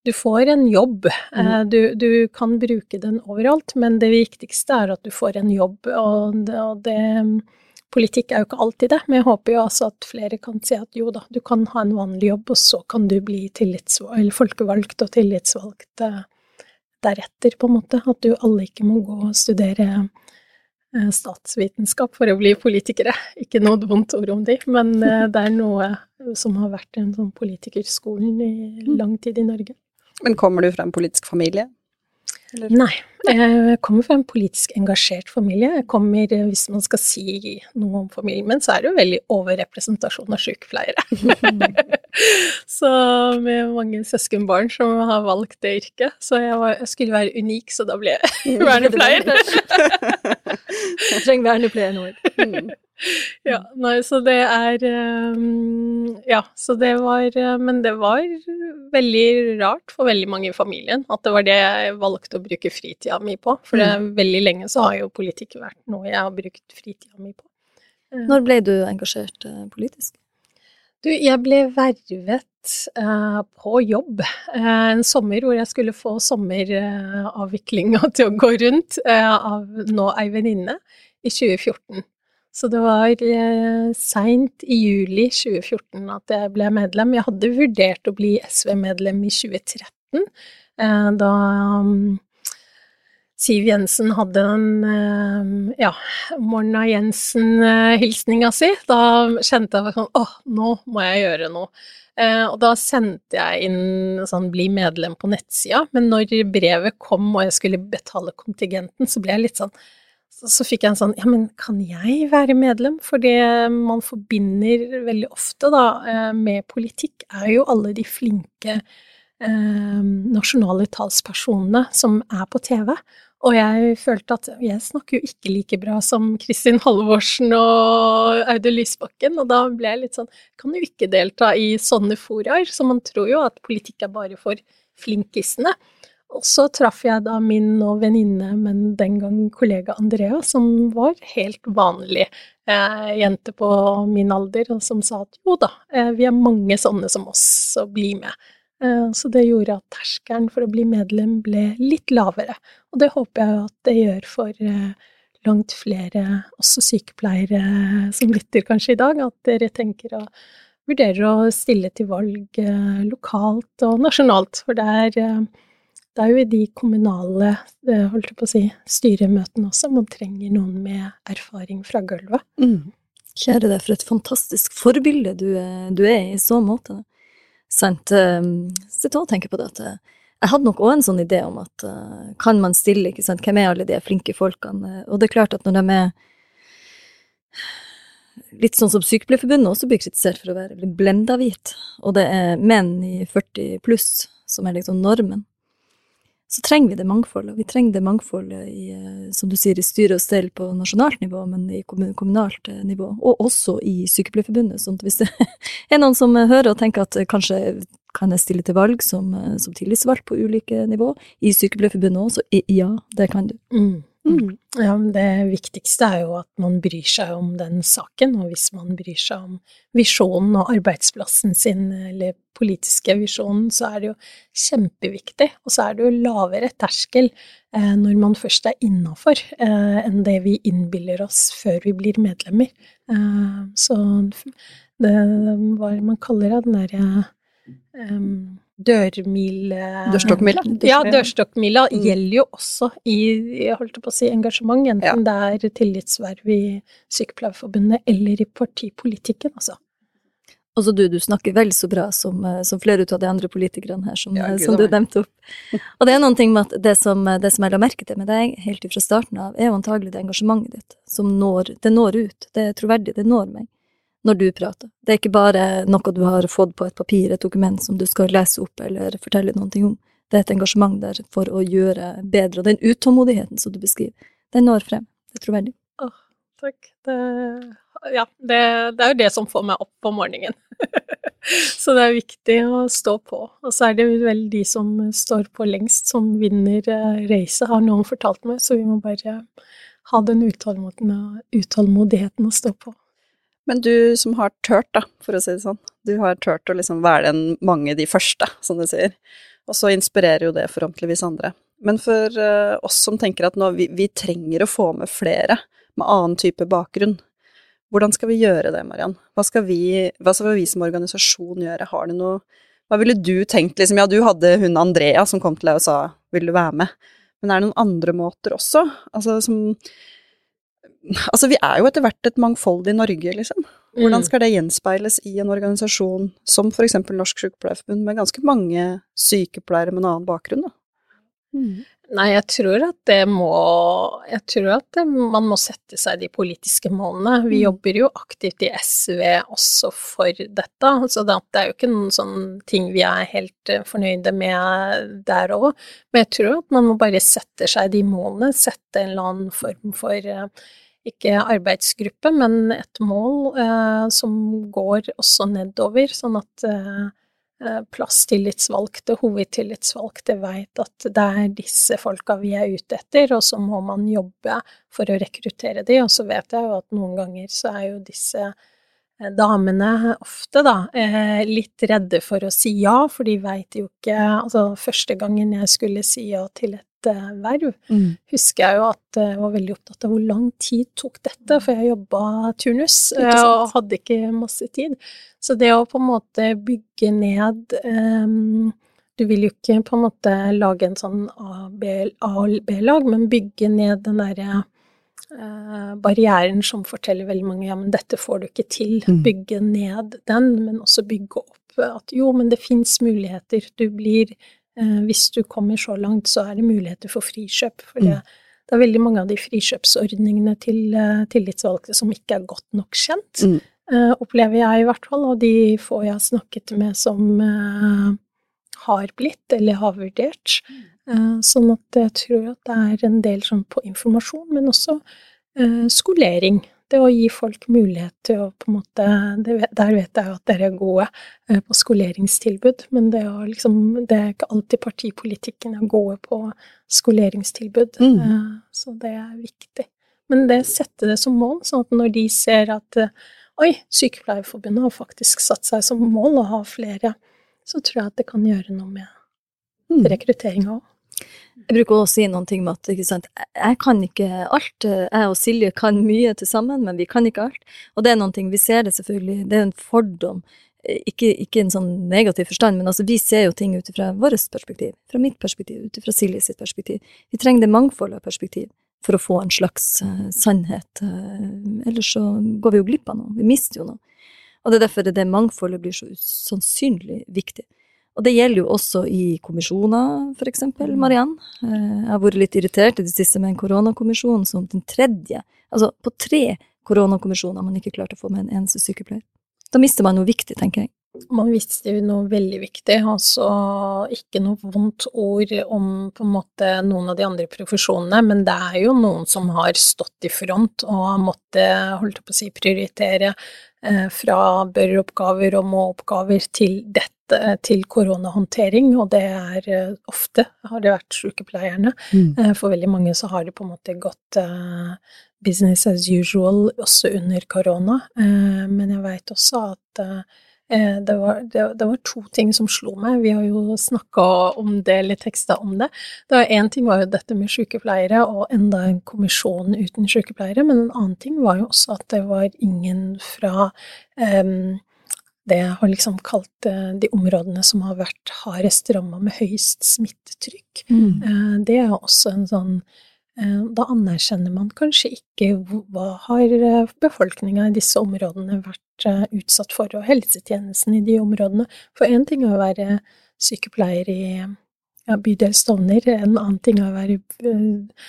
du får en jobb. Mm. Du, du, kan bruke den overalt, men det viktigste er at du får en jobb, og det, og det Politikk er jo ikke alltid det, men jeg håper jo altså at flere kan si at jo da, du kan ha en vanlig jobb, og så kan du bli folkevalgt og tillitsvalgt eh, deretter, på en måte. At du alle ikke må gå og studere eh, statsvitenskap for å bli politikere. *laughs* Ikke noe vondt ord om de, men eh, *laughs* det er noe som har vært en sånn politikerskolen i lang tid i Norge. Men kommer du fra en politisk familie? Eller? Nei. Jeg kommer fra en politisk engasjert familie. Jeg kommer, Hvis man skal si noe om familien min, så er det jo veldig overrepresentasjon av sykepleiere. *laughs* så med mange søskenbarn som har valgt det yrket. Så jeg, var, jeg skulle være unik, så da ble jeg *laughs* vernepleier. jeg *laughs* trenger vernepleier nå. Ja, nei, så det er um, Ja, så det var eh, Men det var veldig rart for veldig mange i familien at det var det jeg valgte å bruke fritida mi på. For det, mm. veldig lenge så har jo politikk vært noe jeg har brukt fritida mi på. Eh. Når ble du engasjert uh, politisk? Du, jeg ble vervet uh, på jobb uh, en sommer hvor jeg skulle få sommeravviklinga *laughs* til å gå rundt av nå ei venninne i 2014. Så det var eh, seint i juli 2014 at jeg ble medlem. Jeg hadde vurdert å bli SV-medlem i 2013, eh, da um, Siv Jensen hadde den eh, ja, Morna Jensen-hilsninga si. Da kjente jeg sånn åh, nå må jeg gjøre noe. Eh, og da sendte jeg inn sånn bli medlem på nettsida, men når brevet kom og jeg skulle betale kontingenten, så ble jeg litt sånn så fikk jeg en sånn Ja, men kan jeg være medlem? For det man forbinder veldig ofte da eh, med politikk, er jo alle de flinke eh, nasjonale talspersonene som er på TV. Og jeg følte at jeg snakker jo ikke like bra som Kristin Halvorsen og Audun Lysbakken, og da ble jeg litt sånn Kan jo ikke delta i sånne foraer, så man tror jo at politikk er bare for flinkisene. Og så traff jeg da min nå venninne, men den gang kollega Andrea, som var helt vanlig eh, jente på min alder, og som sa at jo da, eh, vi er mange sånne som oss, så bli med. Eh, så det gjorde at terskelen for å bli medlem ble litt lavere, og det håper jeg at det gjør for eh, langt flere, også sykepleiere som lytter kanskje i dag, at dere tenker å vurderer å stille til valg eh, lokalt og nasjonalt, for det er, eh, det er jo i de kommunale eh, holdt jeg på å si, styremøtene også man trenger noen med erfaring fra gulvet. Mm. Kjære deg, for et fantastisk forbilde du, du er i så måte. Sant. Sitter og tenker på det at jeg hadde nok òg en sånn idé om at kan man stille, ikke sant, hvem er alle de flinke folkene? Og det er klart at når de er litt sånn som Sykepleierforbundet også blir kritisert for å være litt blenda hvit, og det er menn i 40 pluss som er liksom normen, så trenger vi det mangfoldet. Vi trenger det mangfoldet i, eh, som du sier, i styre og stell på nasjonalt nivå, men i kommunalt eh, nivå, og også i Sykepleierforbundet. sånn at hvis det *laughs* er noen som hører og tenker at kanskje kan jeg stille til valg som, eh, som tillitsvalgt på ulike nivå, i Sykepleierforbundet også, ja, det kan du. Mm. Mm. Ja, det viktigste er jo at man bryr seg om den saken, og hvis man bryr seg om visjonen og arbeidsplassen sin, eller politiske visjonen, så er det jo kjempeviktig. Og så er det jo lavere terskel eh, når man først er innafor, eh, enn det vi innbiller oss før vi blir medlemmer. Eh, så det hva man kaller det, den derre eh, dørmile Dørstokkmila? Ja, dørstokkmila mm. gjelder jo også i holdt på å si, engasjement, enten ja. det er tillitsverv i Sykepleierforbundet eller i partipolitikken, altså. Altså du, du snakker vel så bra som, eh, som flere av de andre politikerne her, som, ja, som du nevnte opp. Og det er noen ting med at det som, det som jeg la merke til med deg helt fra starten av, er jo antagelig det engasjementet ditt som når, det når ut. Det er troverdig, det når meg når du prater. Det er ikke bare noe du har fått på et papir, et dokument som du skal lese opp eller fortelle noe om. Det er et engasjement der for å gjøre bedre, og den utålmodigheten som du beskriver, den når frem. Det er troverdig. Åh, takk. Det, ja, det, det, er jo det som får meg opp på morgenen. *laughs* så det er viktig å stå på. Og så er det vel de som står på lengst, som vinner uh, racet, har noen fortalt meg, så vi må bare ha den utålmodigheten å stå på. Men du som har tørt, da, for å si det sånn, du har tørt å liksom være den mange de første, som du sier, og så inspirerer jo det forhåpentligvis andre. Men for uh, oss som tenker at nå, vi, vi, trenger å få med flere med annen type bakgrunn, hvordan skal vi gjøre det, Mariann? Hva hva skal vi som organisasjon gjøre? Har du noe Hva ville du tenkt, liksom? Ja, du hadde hun Andrea som kom til deg og sa 'vil du være med', men er det noen andre måter også? Altså som Altså, vi er jo etter hvert et mangfoldig Norge, liksom. Hvordan mm. skal det gjenspeiles i en organisasjon som eksempel Norsk Sykepleierforbund, med ganske mange sykepleiere med en annen bakgrunn, da? Mm. Nei, jeg tror at det må Jeg tror at det, man må sette seg de politiske målene. Vi mm. jobber jo aktivt i SV også for dette, så det er jo ikke noen sånn ting vi er helt eh, fornøyde med der òg. Men jeg tror at man må bare sette seg de målene, sette en eller annen form for eh, ikke arbeidsgruppe, men et mål eh, som går også nedover, sånn at eh, eh plasstillitsvalgte, hovedtillitsvalgte vet at det er disse folka vi er ute etter, og så må man jobbe for å rekruttere de, og så vet jeg jo at noen ganger så er jo disse eh, damene ofte, da, eh, litt redde for å si ja, for de veit jo ikke Altså, første gangen jeg skulle si ja til et verv, mm. husker jeg jo at jeg var veldig opptatt av hvor lang tid tok dette, for jeg jobba turnus og hadde ikke masse tid. Så det å på en måte bygge ned um, Du vil jo ikke på en måte lage en sånn A- og B-lag, men bygge ned den derre uh, barrieren som forteller veldig mange ja, men dette får du ikke til. Mm. Bygge ned den, men også bygge opp at jo, men det fins muligheter. Du blir Eh, hvis du kommer så langt, så er det muligheter for frikjøp. For det, mm. det er veldig mange av de frikjøpsordningene til uh, tillitsvalgte som ikke er godt nok kjent, mm. uh, opplever jeg i hvert fall, og de få jeg har snakket med som har blitt eller har vurdert. sånn at jeg tror at det er en del sånn på informasjon, men også skolering. Det å gi folk mulighet til å på en måte det, Der vet jeg jo at dere er gode eh, på skoleringstilbud, men det, å liksom, det er ikke alltid partipolitikken er gode på skoleringstilbud, Mm. eh, så det er viktig. Men det sette det som mål, sånn at når de ser at eh, Oi, Sykepleierforbundet har faktisk satt seg som mål å ha flere, så tror jeg at det kan gjøre noe med Mm. rekrutteringa òg. Jeg bruker også å si noen ting med at jeg kan ikke alt. Jeg og Silje kan mye til sammen, men vi kan ikke alt. Og det er noen ting, vi ser det selvfølgelig, det er en fordom. Ikke, ikke en sånn negativ forstand, men altså vi ser jo ting ut fra vårt perspektiv. Fra mitt perspektiv, ut fra Silje sitt perspektiv. Vi trenger det mangfoldet av perspektiv for å få en slags uh, sannhet. Uh, ellers så går vi jo glipp av noe. Vi mister jo noe. Og det er derfor det mangfoldet blir så usannsynlig viktig. Og det gjelder jo også i kommisjoner, for eksempel, Mariann. Eh, Jeg har vært litt irritert i det siste med en koronakommisjon som den tredje. Altså, på tre koronakommisjoner man ikke klart å få med en eneste sykepleier. Da mister man noe viktig, tenker jeg. Man visste jo noe veldig viktig, altså ikke noe vondt ord om på en måte noen av de andre profesjonene, men det er jo noen som har stått i front og har måttet, holdt på å si, prioritere eh, fra bør-oppgaver og må-oppgaver til dette, til koronahåndtering, og det er eh, ofte har det vært sykepleierne. Mm. Eh, For veldig mange så har det på en måte gått eh, business as usual også under korona, eh, men jeg veit også at eh, Eh, Det var, det, det var to ting som slo meg. Vi har jo snakka om det, eller teksta om det. det Én ting var jo dette med sykepleiere, og enda en kommisjon uten sykepleiere. Men en annen ting var jo også at det var ingen fra em, det jeg har liksom kalt eh, de områdene som har vært hardest ramma med høyest smittetrykk. Mm. Det er også en sånn eh, Da anerkjenner man kanskje ikke hva har befolkninga i disse områdene vært eh, utsatt for, og helsetjenesten i de områdene. For én ting er å være sykepleier i ja, bydel Stovner, en annen ting er å være eh,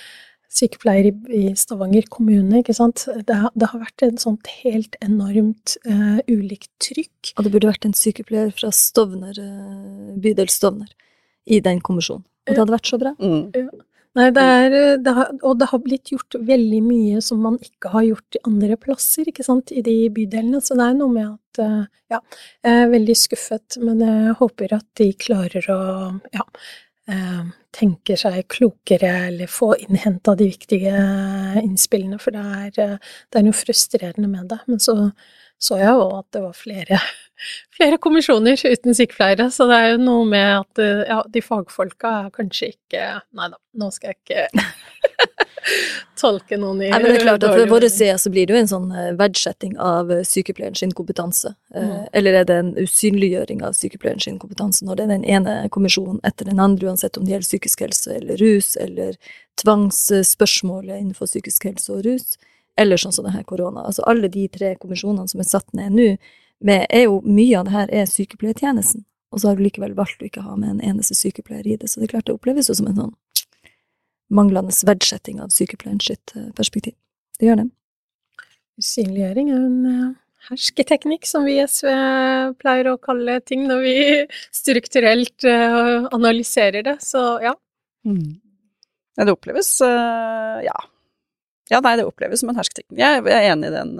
sykepleier i, i Stavanger kommune, ikke sant. Det, har- det har vært et sånt helt enormt uh, ulikt trykk. Og det burde vært en sykepleier fra Stovner, uh, bydel Stovner, i den kommisjonen. Og det hadde vært så bra. Mm. Nei, det er, eh, det har, og det har blitt gjort veldig mye som man ikke har gjort i andre plasser, ikke sant, i de bydelene. Så det er noe med at, ja, jeg er veldig skuffet, men jeg håper at de klarer å, ja, eh, tenke seg klokere eller få innhenta de viktige innspillene, for det er, det er noe frustrerende med det. Men så så jeg jo at det var flere, *laughs* flere kommisjoner uten sykepleiere, så det er jo noe med at ja, de fagfolka er kanskje ikke Nei da, nå skal jeg ikke *laughs* tolke noen i Nei, men det er klart at dårlig Fra vår side så blir det jo en sånn eh, verdsetting av eh, sykepleieren sin kompetanse. Eh, Mm. Eller er det en usynliggjøring av sykepleieren sin kompetanse når det er den ene kommisjonen etter den andre, uansett om det gjelder psykisk helse eller rus, eller tvangsspørsmålet innenfor psykisk helse og rus, eller sånn som det her korona. Altså alle de tre kommisjonene som er satt ned nå, med, er jo mye av det her er sykepleiertjenesten. Og så har du likevel valgt å ikke ha med en eneste sykepleier i det, så det er klart det oppleves jo som en sånn manglende verdsetting av sykepleien sitt eh, perspektiv. Det gjør det. Usynliggjøring er en eh, hersketeknikk, som vi i SV pleier å kalle ting når vi *laughs* strukturelt eh, analyserer det, så ja. Mm. Det oppleves eh, Ja. Ja, nei, det oppleves som en hersketeknikk. Jeg, er enig i den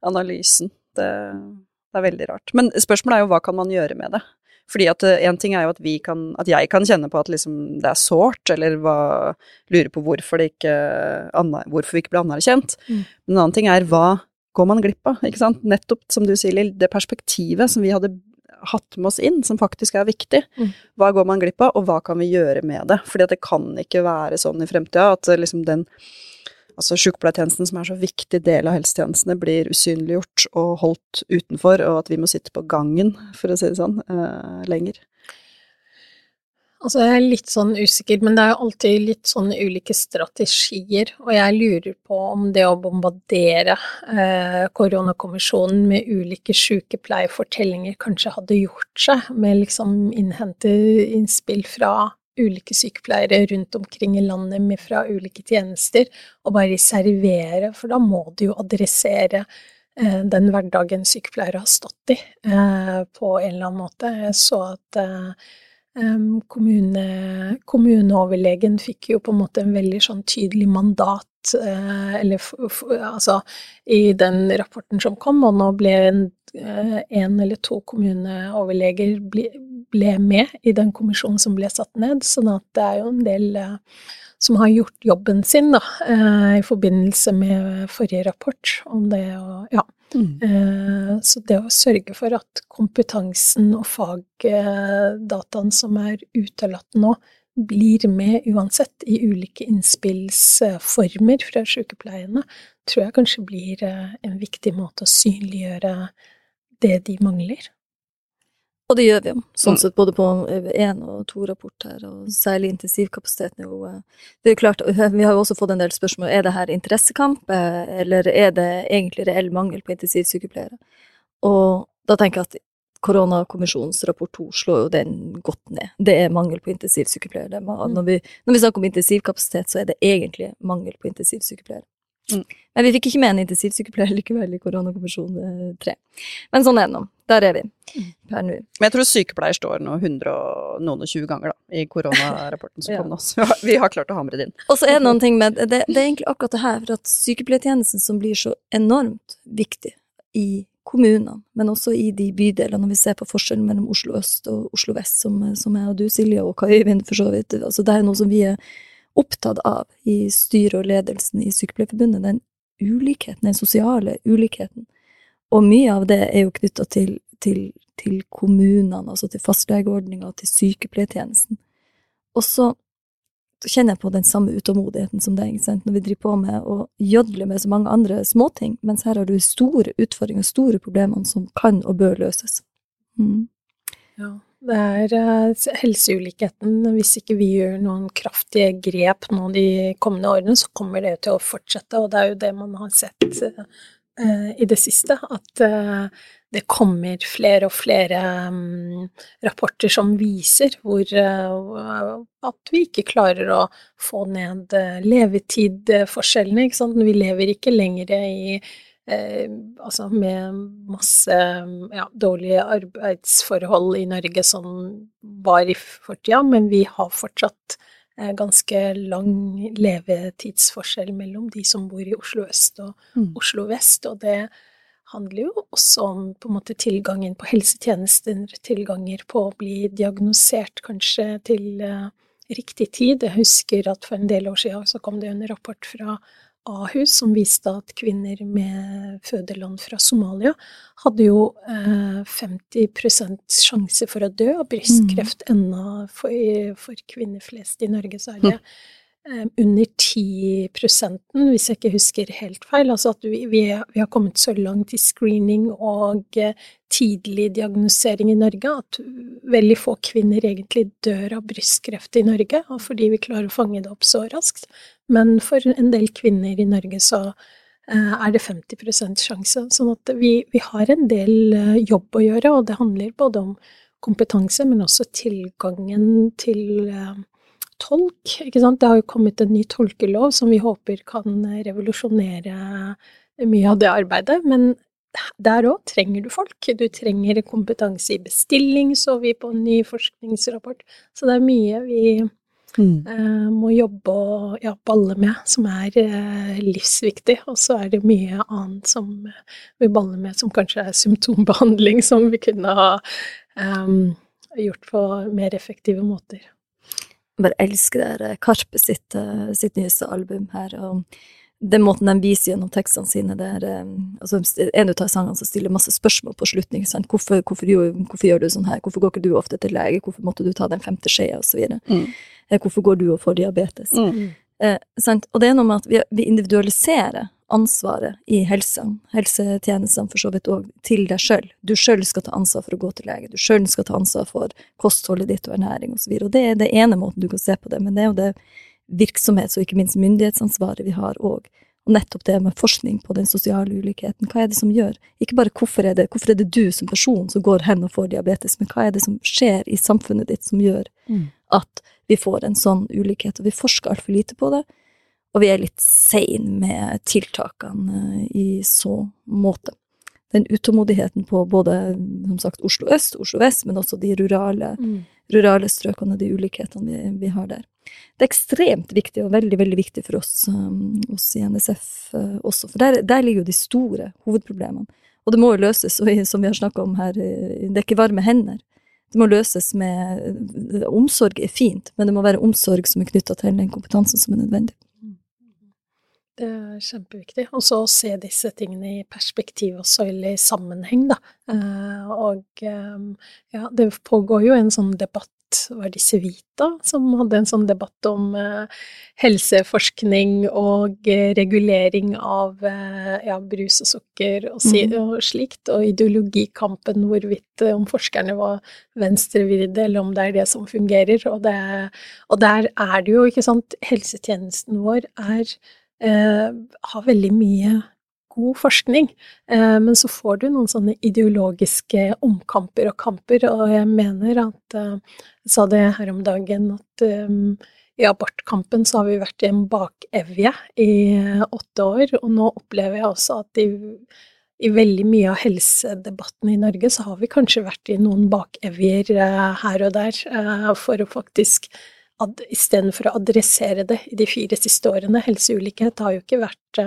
analysen. Det, det er veldig rart. Men spørsmålet er jo hva kan man gjøre med det? Fordi at én ting er jo at, vi kan, at jeg kan kjenne på at liksom det er sårt, eller hva, lure på hvorfor, det ikke, hvorfor vi ikke ble anerkjent. Mm. Men en annen ting er hva går man glipp av? ikke sant? Nettopp, som du sier, Lill, det perspektivet som vi hadde hatt med oss inn, som faktisk er viktig. Mm. Hva går man glipp av, og hva kan vi gjøre med det? Fordi at det kan ikke være sånn i fremtida at eh, liksom den altså sykepleiertjenesten, som er så viktig del av helsetjenestene, blir usynliggjort og holdt utenfor, og at vi må sitte på gangen, for å si det sånn, eh, lenger. Altså, jeg er litt sånn usikker, men det er jo alltid litt sånne ulike strategier, og jeg lurer på om det å bombardere eh, koronakommisjonen med ulike sykepleierfortellinger kanskje hadde gjort seg, med liksom innhente innspill fra ulike sykepleiere rundt omkring i landet fra ulike tjenester, og bare servere, for da må du jo adressere eh, den hverdagen sykepleiere har stått i, eh, på en eller annen måte. Jeg så at eh, kommune, kommuneoverlegen fikk jo på en måte en veldig sånn tydelig mandat, uh, eller altså i den rapporten som kom, og nå ble en, uh, en eller to kommuneoverleger ble, ble, med i den kommisjonen som ble satt ned, sånn at det er jo en del uh, som har gjort jobben sin, da, i forbindelse med forrige rapport om det å ja, Mm. Eh, så det å sørge for at kompetansen og fagdataen som er utelatt nå, blir med uansett i ulike innspillsformer fra sykepleierne, tror jeg kanskje blir eh, en viktig måte å synliggjøre det de mangler. Og det gjør vi jo, sånn mm. sett både på én og to rapport her, og særlig intensivkapasiteten er jo eh, Det er jo klart, vi har jo også fått en del spørsmål er det her interessekamp, eh, eller er det egentlig reell mangel på intensivsykepleiere? Og da tenker jeg at koronakommisjonens rapport to slår jo den godt ned. Det er mangel på intensivsykepleiere. Når vi, når vi snakker om intensivkapasitet, så er det egentlig mangel på intensivsykepleiere. Mm. Men vi fikk ikke med en intensivsykepleier likevel i koronakommisjon 3. Men sånn er det nå. Der er vi per nå. Men jeg tror sykepleier står nå 120 ganger da, i koronarapporten som *laughs* ja. kom nå, så vi har klart å hamre det inn. Og så er det noen ting med det, det er egentlig akkurat det her, for at sykepleiertjenesten som blir så enormt viktig i kommunene, men også i de bydelene, når vi ser på forskjellen mellom Oslo øst og Oslo vest, som, som jeg og du, Silje, og Kai Øyvind, for så vidt. Altså, det er noe som vi er opptatt av i styret og ledelsen i Sykepleierforbundet, den ulikheten, den sosiale ulikheten. Og mye av det er jo knytta til, til, til, kommunene, altså til fastlegeordninga, til sykepleiertjenesten. Og så kjenner jeg på den samme utålmodigheten som deg, når vi driver på med å jodle med så mange andre småting, mens her har du store utfordringer, store problemer som kan og bør løses. Mm. Ja. Det er uh, helseulikheten. Hvis ikke vi gjør noen kraftige grep nå de kommende årene, så kommer det til å fortsette, og det er jo det man har sett uh, i det siste. At uh, det kommer flere og flere um, rapporter som viser hvor at vi ikke klarer å få ned levetidforskjellene. Vi lever ikke lenger i eh, altså med masse ja, dårlige arbeidsforhold i Norge som var i fortida, men vi har fortsatt eh, ganske lang levetidsforskjell mellom de som bor i Oslo øst og mm. Oslo vest, og det handler jo også om på en måte tilgangen på helsetjenester, tilganger på å bli diagnosert kanskje til uh, riktig tid. Jeg husker at for en del år siden så kom det en rapport fra Ahus som viste at kvinner med fødeland fra Somalia hadde jo eh, 50% sjanse for å dø av brystkreft mm. ennå. For, for, kvinner flest i Norge så er det eh, under 10 hvis jeg ikke husker helt feil. Altså at vi, vi, har kommet så langt i screening og eh, tidlig diagnosering i Norge at veldig få kvinner egentlig dør av brystkreft i Norge, fordi vi klarer å fange det opp så raskt. Men for en del kvinner i Norge så eh, er det 50% sjanse. Sånn at vi, vi, har en del eh, jobb å gjøre, og det handler både om kompetanse, men også tilgangen til tolk. Ikke sant? Det har jo kommet en ny tolkelov som vi håper kan revolusjonere mye av det arbeidet. Men der òg trenger du folk. Du trenger kompetanse i bestilling, så vi på en ny forskningsrapport. Så det er mye vi Mm. Uh, må jobbe og ja, balle med, som er uh, livsviktig. Og så er det mye annet som vi baller med, som kanskje er symptombehandling, som vi kunne ha um, gjort på mer effektive måter. Bare elsker det Karpe sitt, uh, sitt nyeste album her. og den måten de viser gjennom tekstene sine, det er altså, En av sangene som stiller masse spørsmål på slutten. Hvorfor, hvorfor, hvorfor, gjør du sånn her? Hvorfor går ikke du ofte til lege? Hvorfor måtte du ta den femte skjea? Og så videre. Mm. Eh, hvorfor går du og får diabetes? Mm. Eh, og det er noe med at vi, vi individualiserer ansvaret i helsen, helsetjenestene for så vidt òg, til deg sjøl. Du sjøl skal ta ansvar for å gå til lege, du sjøl skal ta ansvar for kostholdet ditt og ernæring osv. Og, og det er det ene måten du kan se på det, men det er jo det virksomhets- og ikke minst myndighetsansvaret vi har òg. Og nettopp det med forskning på den sosiale ulikheten. Hva er det som gjør Ikke bare hvorfor er det, hvorfor er det du som person som går hen og får diabetes, men hva er det som skjer i samfunnet ditt som gjør mm. At vi får en sånn ulikhet? Og vi forsker altfor lite på det, og vi er litt sein med tiltakene i så måte. den utålmodigheten på både som sagt, Oslo øst, Oslo vest, men også de rurale, rurale strøkene og de ulikhetene vi, vi, har der. Det er ekstremt viktig, og veldig veldig viktig for oss, um, oss i NSF uh, også. For der, der, ligger jo de store hovedproblemene. Og det må jo løses, og som vi har snakka om her, det er ikke varme hender. Det må løses med Omsorg er fint, men det må være omsorg som er knytta til den kompetansen som er nødvendig. Det er kjempeviktig. Og så se disse tingene i perspektiv og søyle i sammenheng, da. Eh, og eh, ja, det pågår jo en sånn debatt var det Civita som hadde en sånn debatt om eh, helseforskning og eh, regulering av eh, ja, brus og sukker og, si, mm. og, slikt, og ideologikampen hvorvidt om forskerne var venstrevridde eller om det er det som fungerer. Og, det, og der er det jo, ikke sant, helsetjenesten vår er eh, har veldig mye god forskning, eh, men så får du noen sånne ideologiske omkamper og kamper, og jeg mener at eh, Jeg sa det her om dagen, at eh, i abortkampen så har vi vært i en bakevje i åtte år, og nå opplever jeg også at i, i veldig mye av helsedebatten i Norge så har vi kanskje vært i noen bakevjer her og der for å faktisk Istedenfor å adressere det i de fire siste årene. Helseulikhet har jo ikke vært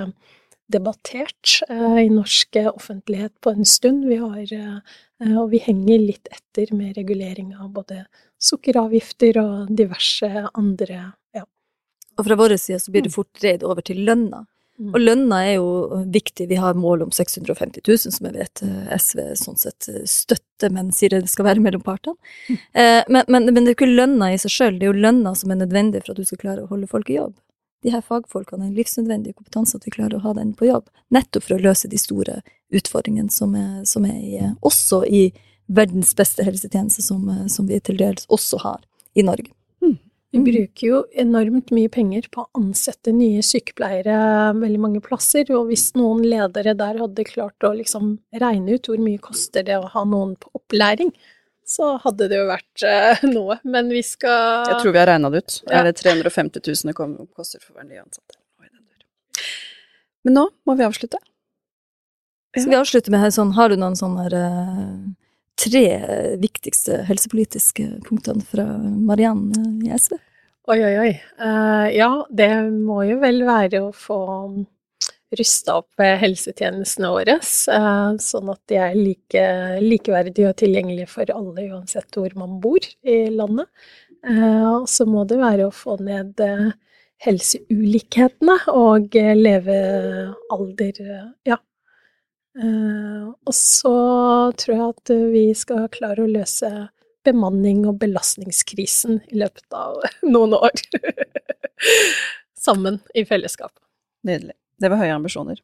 debattert eh, i norsk offentlighet på en stund. Vi har, eh, og vi henger litt etter med regulering av både sukkeravgifter og diverse andre ja. Og fra vår side så blir det mm. fort dreid over til lønna. Mm. Og lønna er jo viktig. Vi har mål om 650 000, som jeg vet eh, SV sånn sett støtter, men sier det skal være mellom partene. Mm. Men, men, men, det er jo ikke lønna i seg sjøl, det er jo lønna som er nødvendig for at du skal klare å holde folk i jobb de her fagfolkene en livsnødvendig kompetanse, at vi klarer å ha den på jobb. Nettopp for å løse de store utfordringene som er, som er i, også i verdens beste helsetjeneste, som, som vi til dels også har i Norge. Mm. Vi bruker jo enormt mye penger på å ansette nye sykepleiere veldig mange plasser, og hvis noen ledere der hadde klart å liksom regne ut hvor mye koster det å ha noen på opplæring, så hadde det jo vært eh, noe. Men vi skal Jeg tror vi har regna det ut. Ja. Er det 350 000 det koster for hver nye ansatte? Men nå må vi avslutte. Ja. Skal vi avslutte med sånn, har du noen sånne uh, tre viktigste helsepolitiske punktene fra Marianne i SV? Oi, oi, oi. Uh, ja, det må jo vel være å få rusta opp helsetjenestene våre, eh, sånn at de er like, likeverdige og tilgjengelige for alle, uansett hvor man bor i landet. Eh, og så må det være å få ned eh, helseulikhetene og levealder, ja. Og så tror jeg at vi skal klare å løse bemanning og belastningskrisen i løpet av *laughs* noen år. *laughs* Sammen i fellesskap. Nydelig. Det var høye ambisjoner.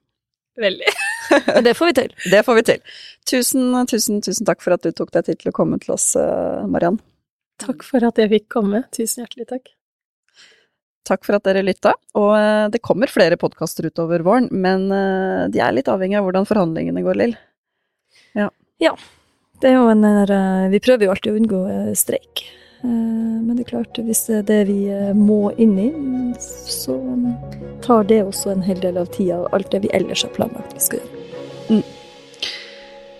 Veldig. *laughs* Men det får vi til. Det får vi til. Tusen, tusen, tusen takk for at du tok deg tid til å komme til oss, eh, Mariann. Takk for at jeg fikk komme. Tusen hjertelig takk. Takk for at dere lytta. Og eh, det kommer flere podkaster utover våren, men eh, de er litt avhengig av hvordan forhandlingene går, Lill. Ja. ja. Det er jo en Vi prøver jo alltid å unngå streik. Eh, men det er klart, hvis det er det vi eh, må inn i, så tar det også en hel del av tida og alt det vi ellers har planlagt vi skal gjøre. Mm.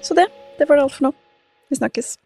Så det. Det var det alt for nå. Vi snakkes.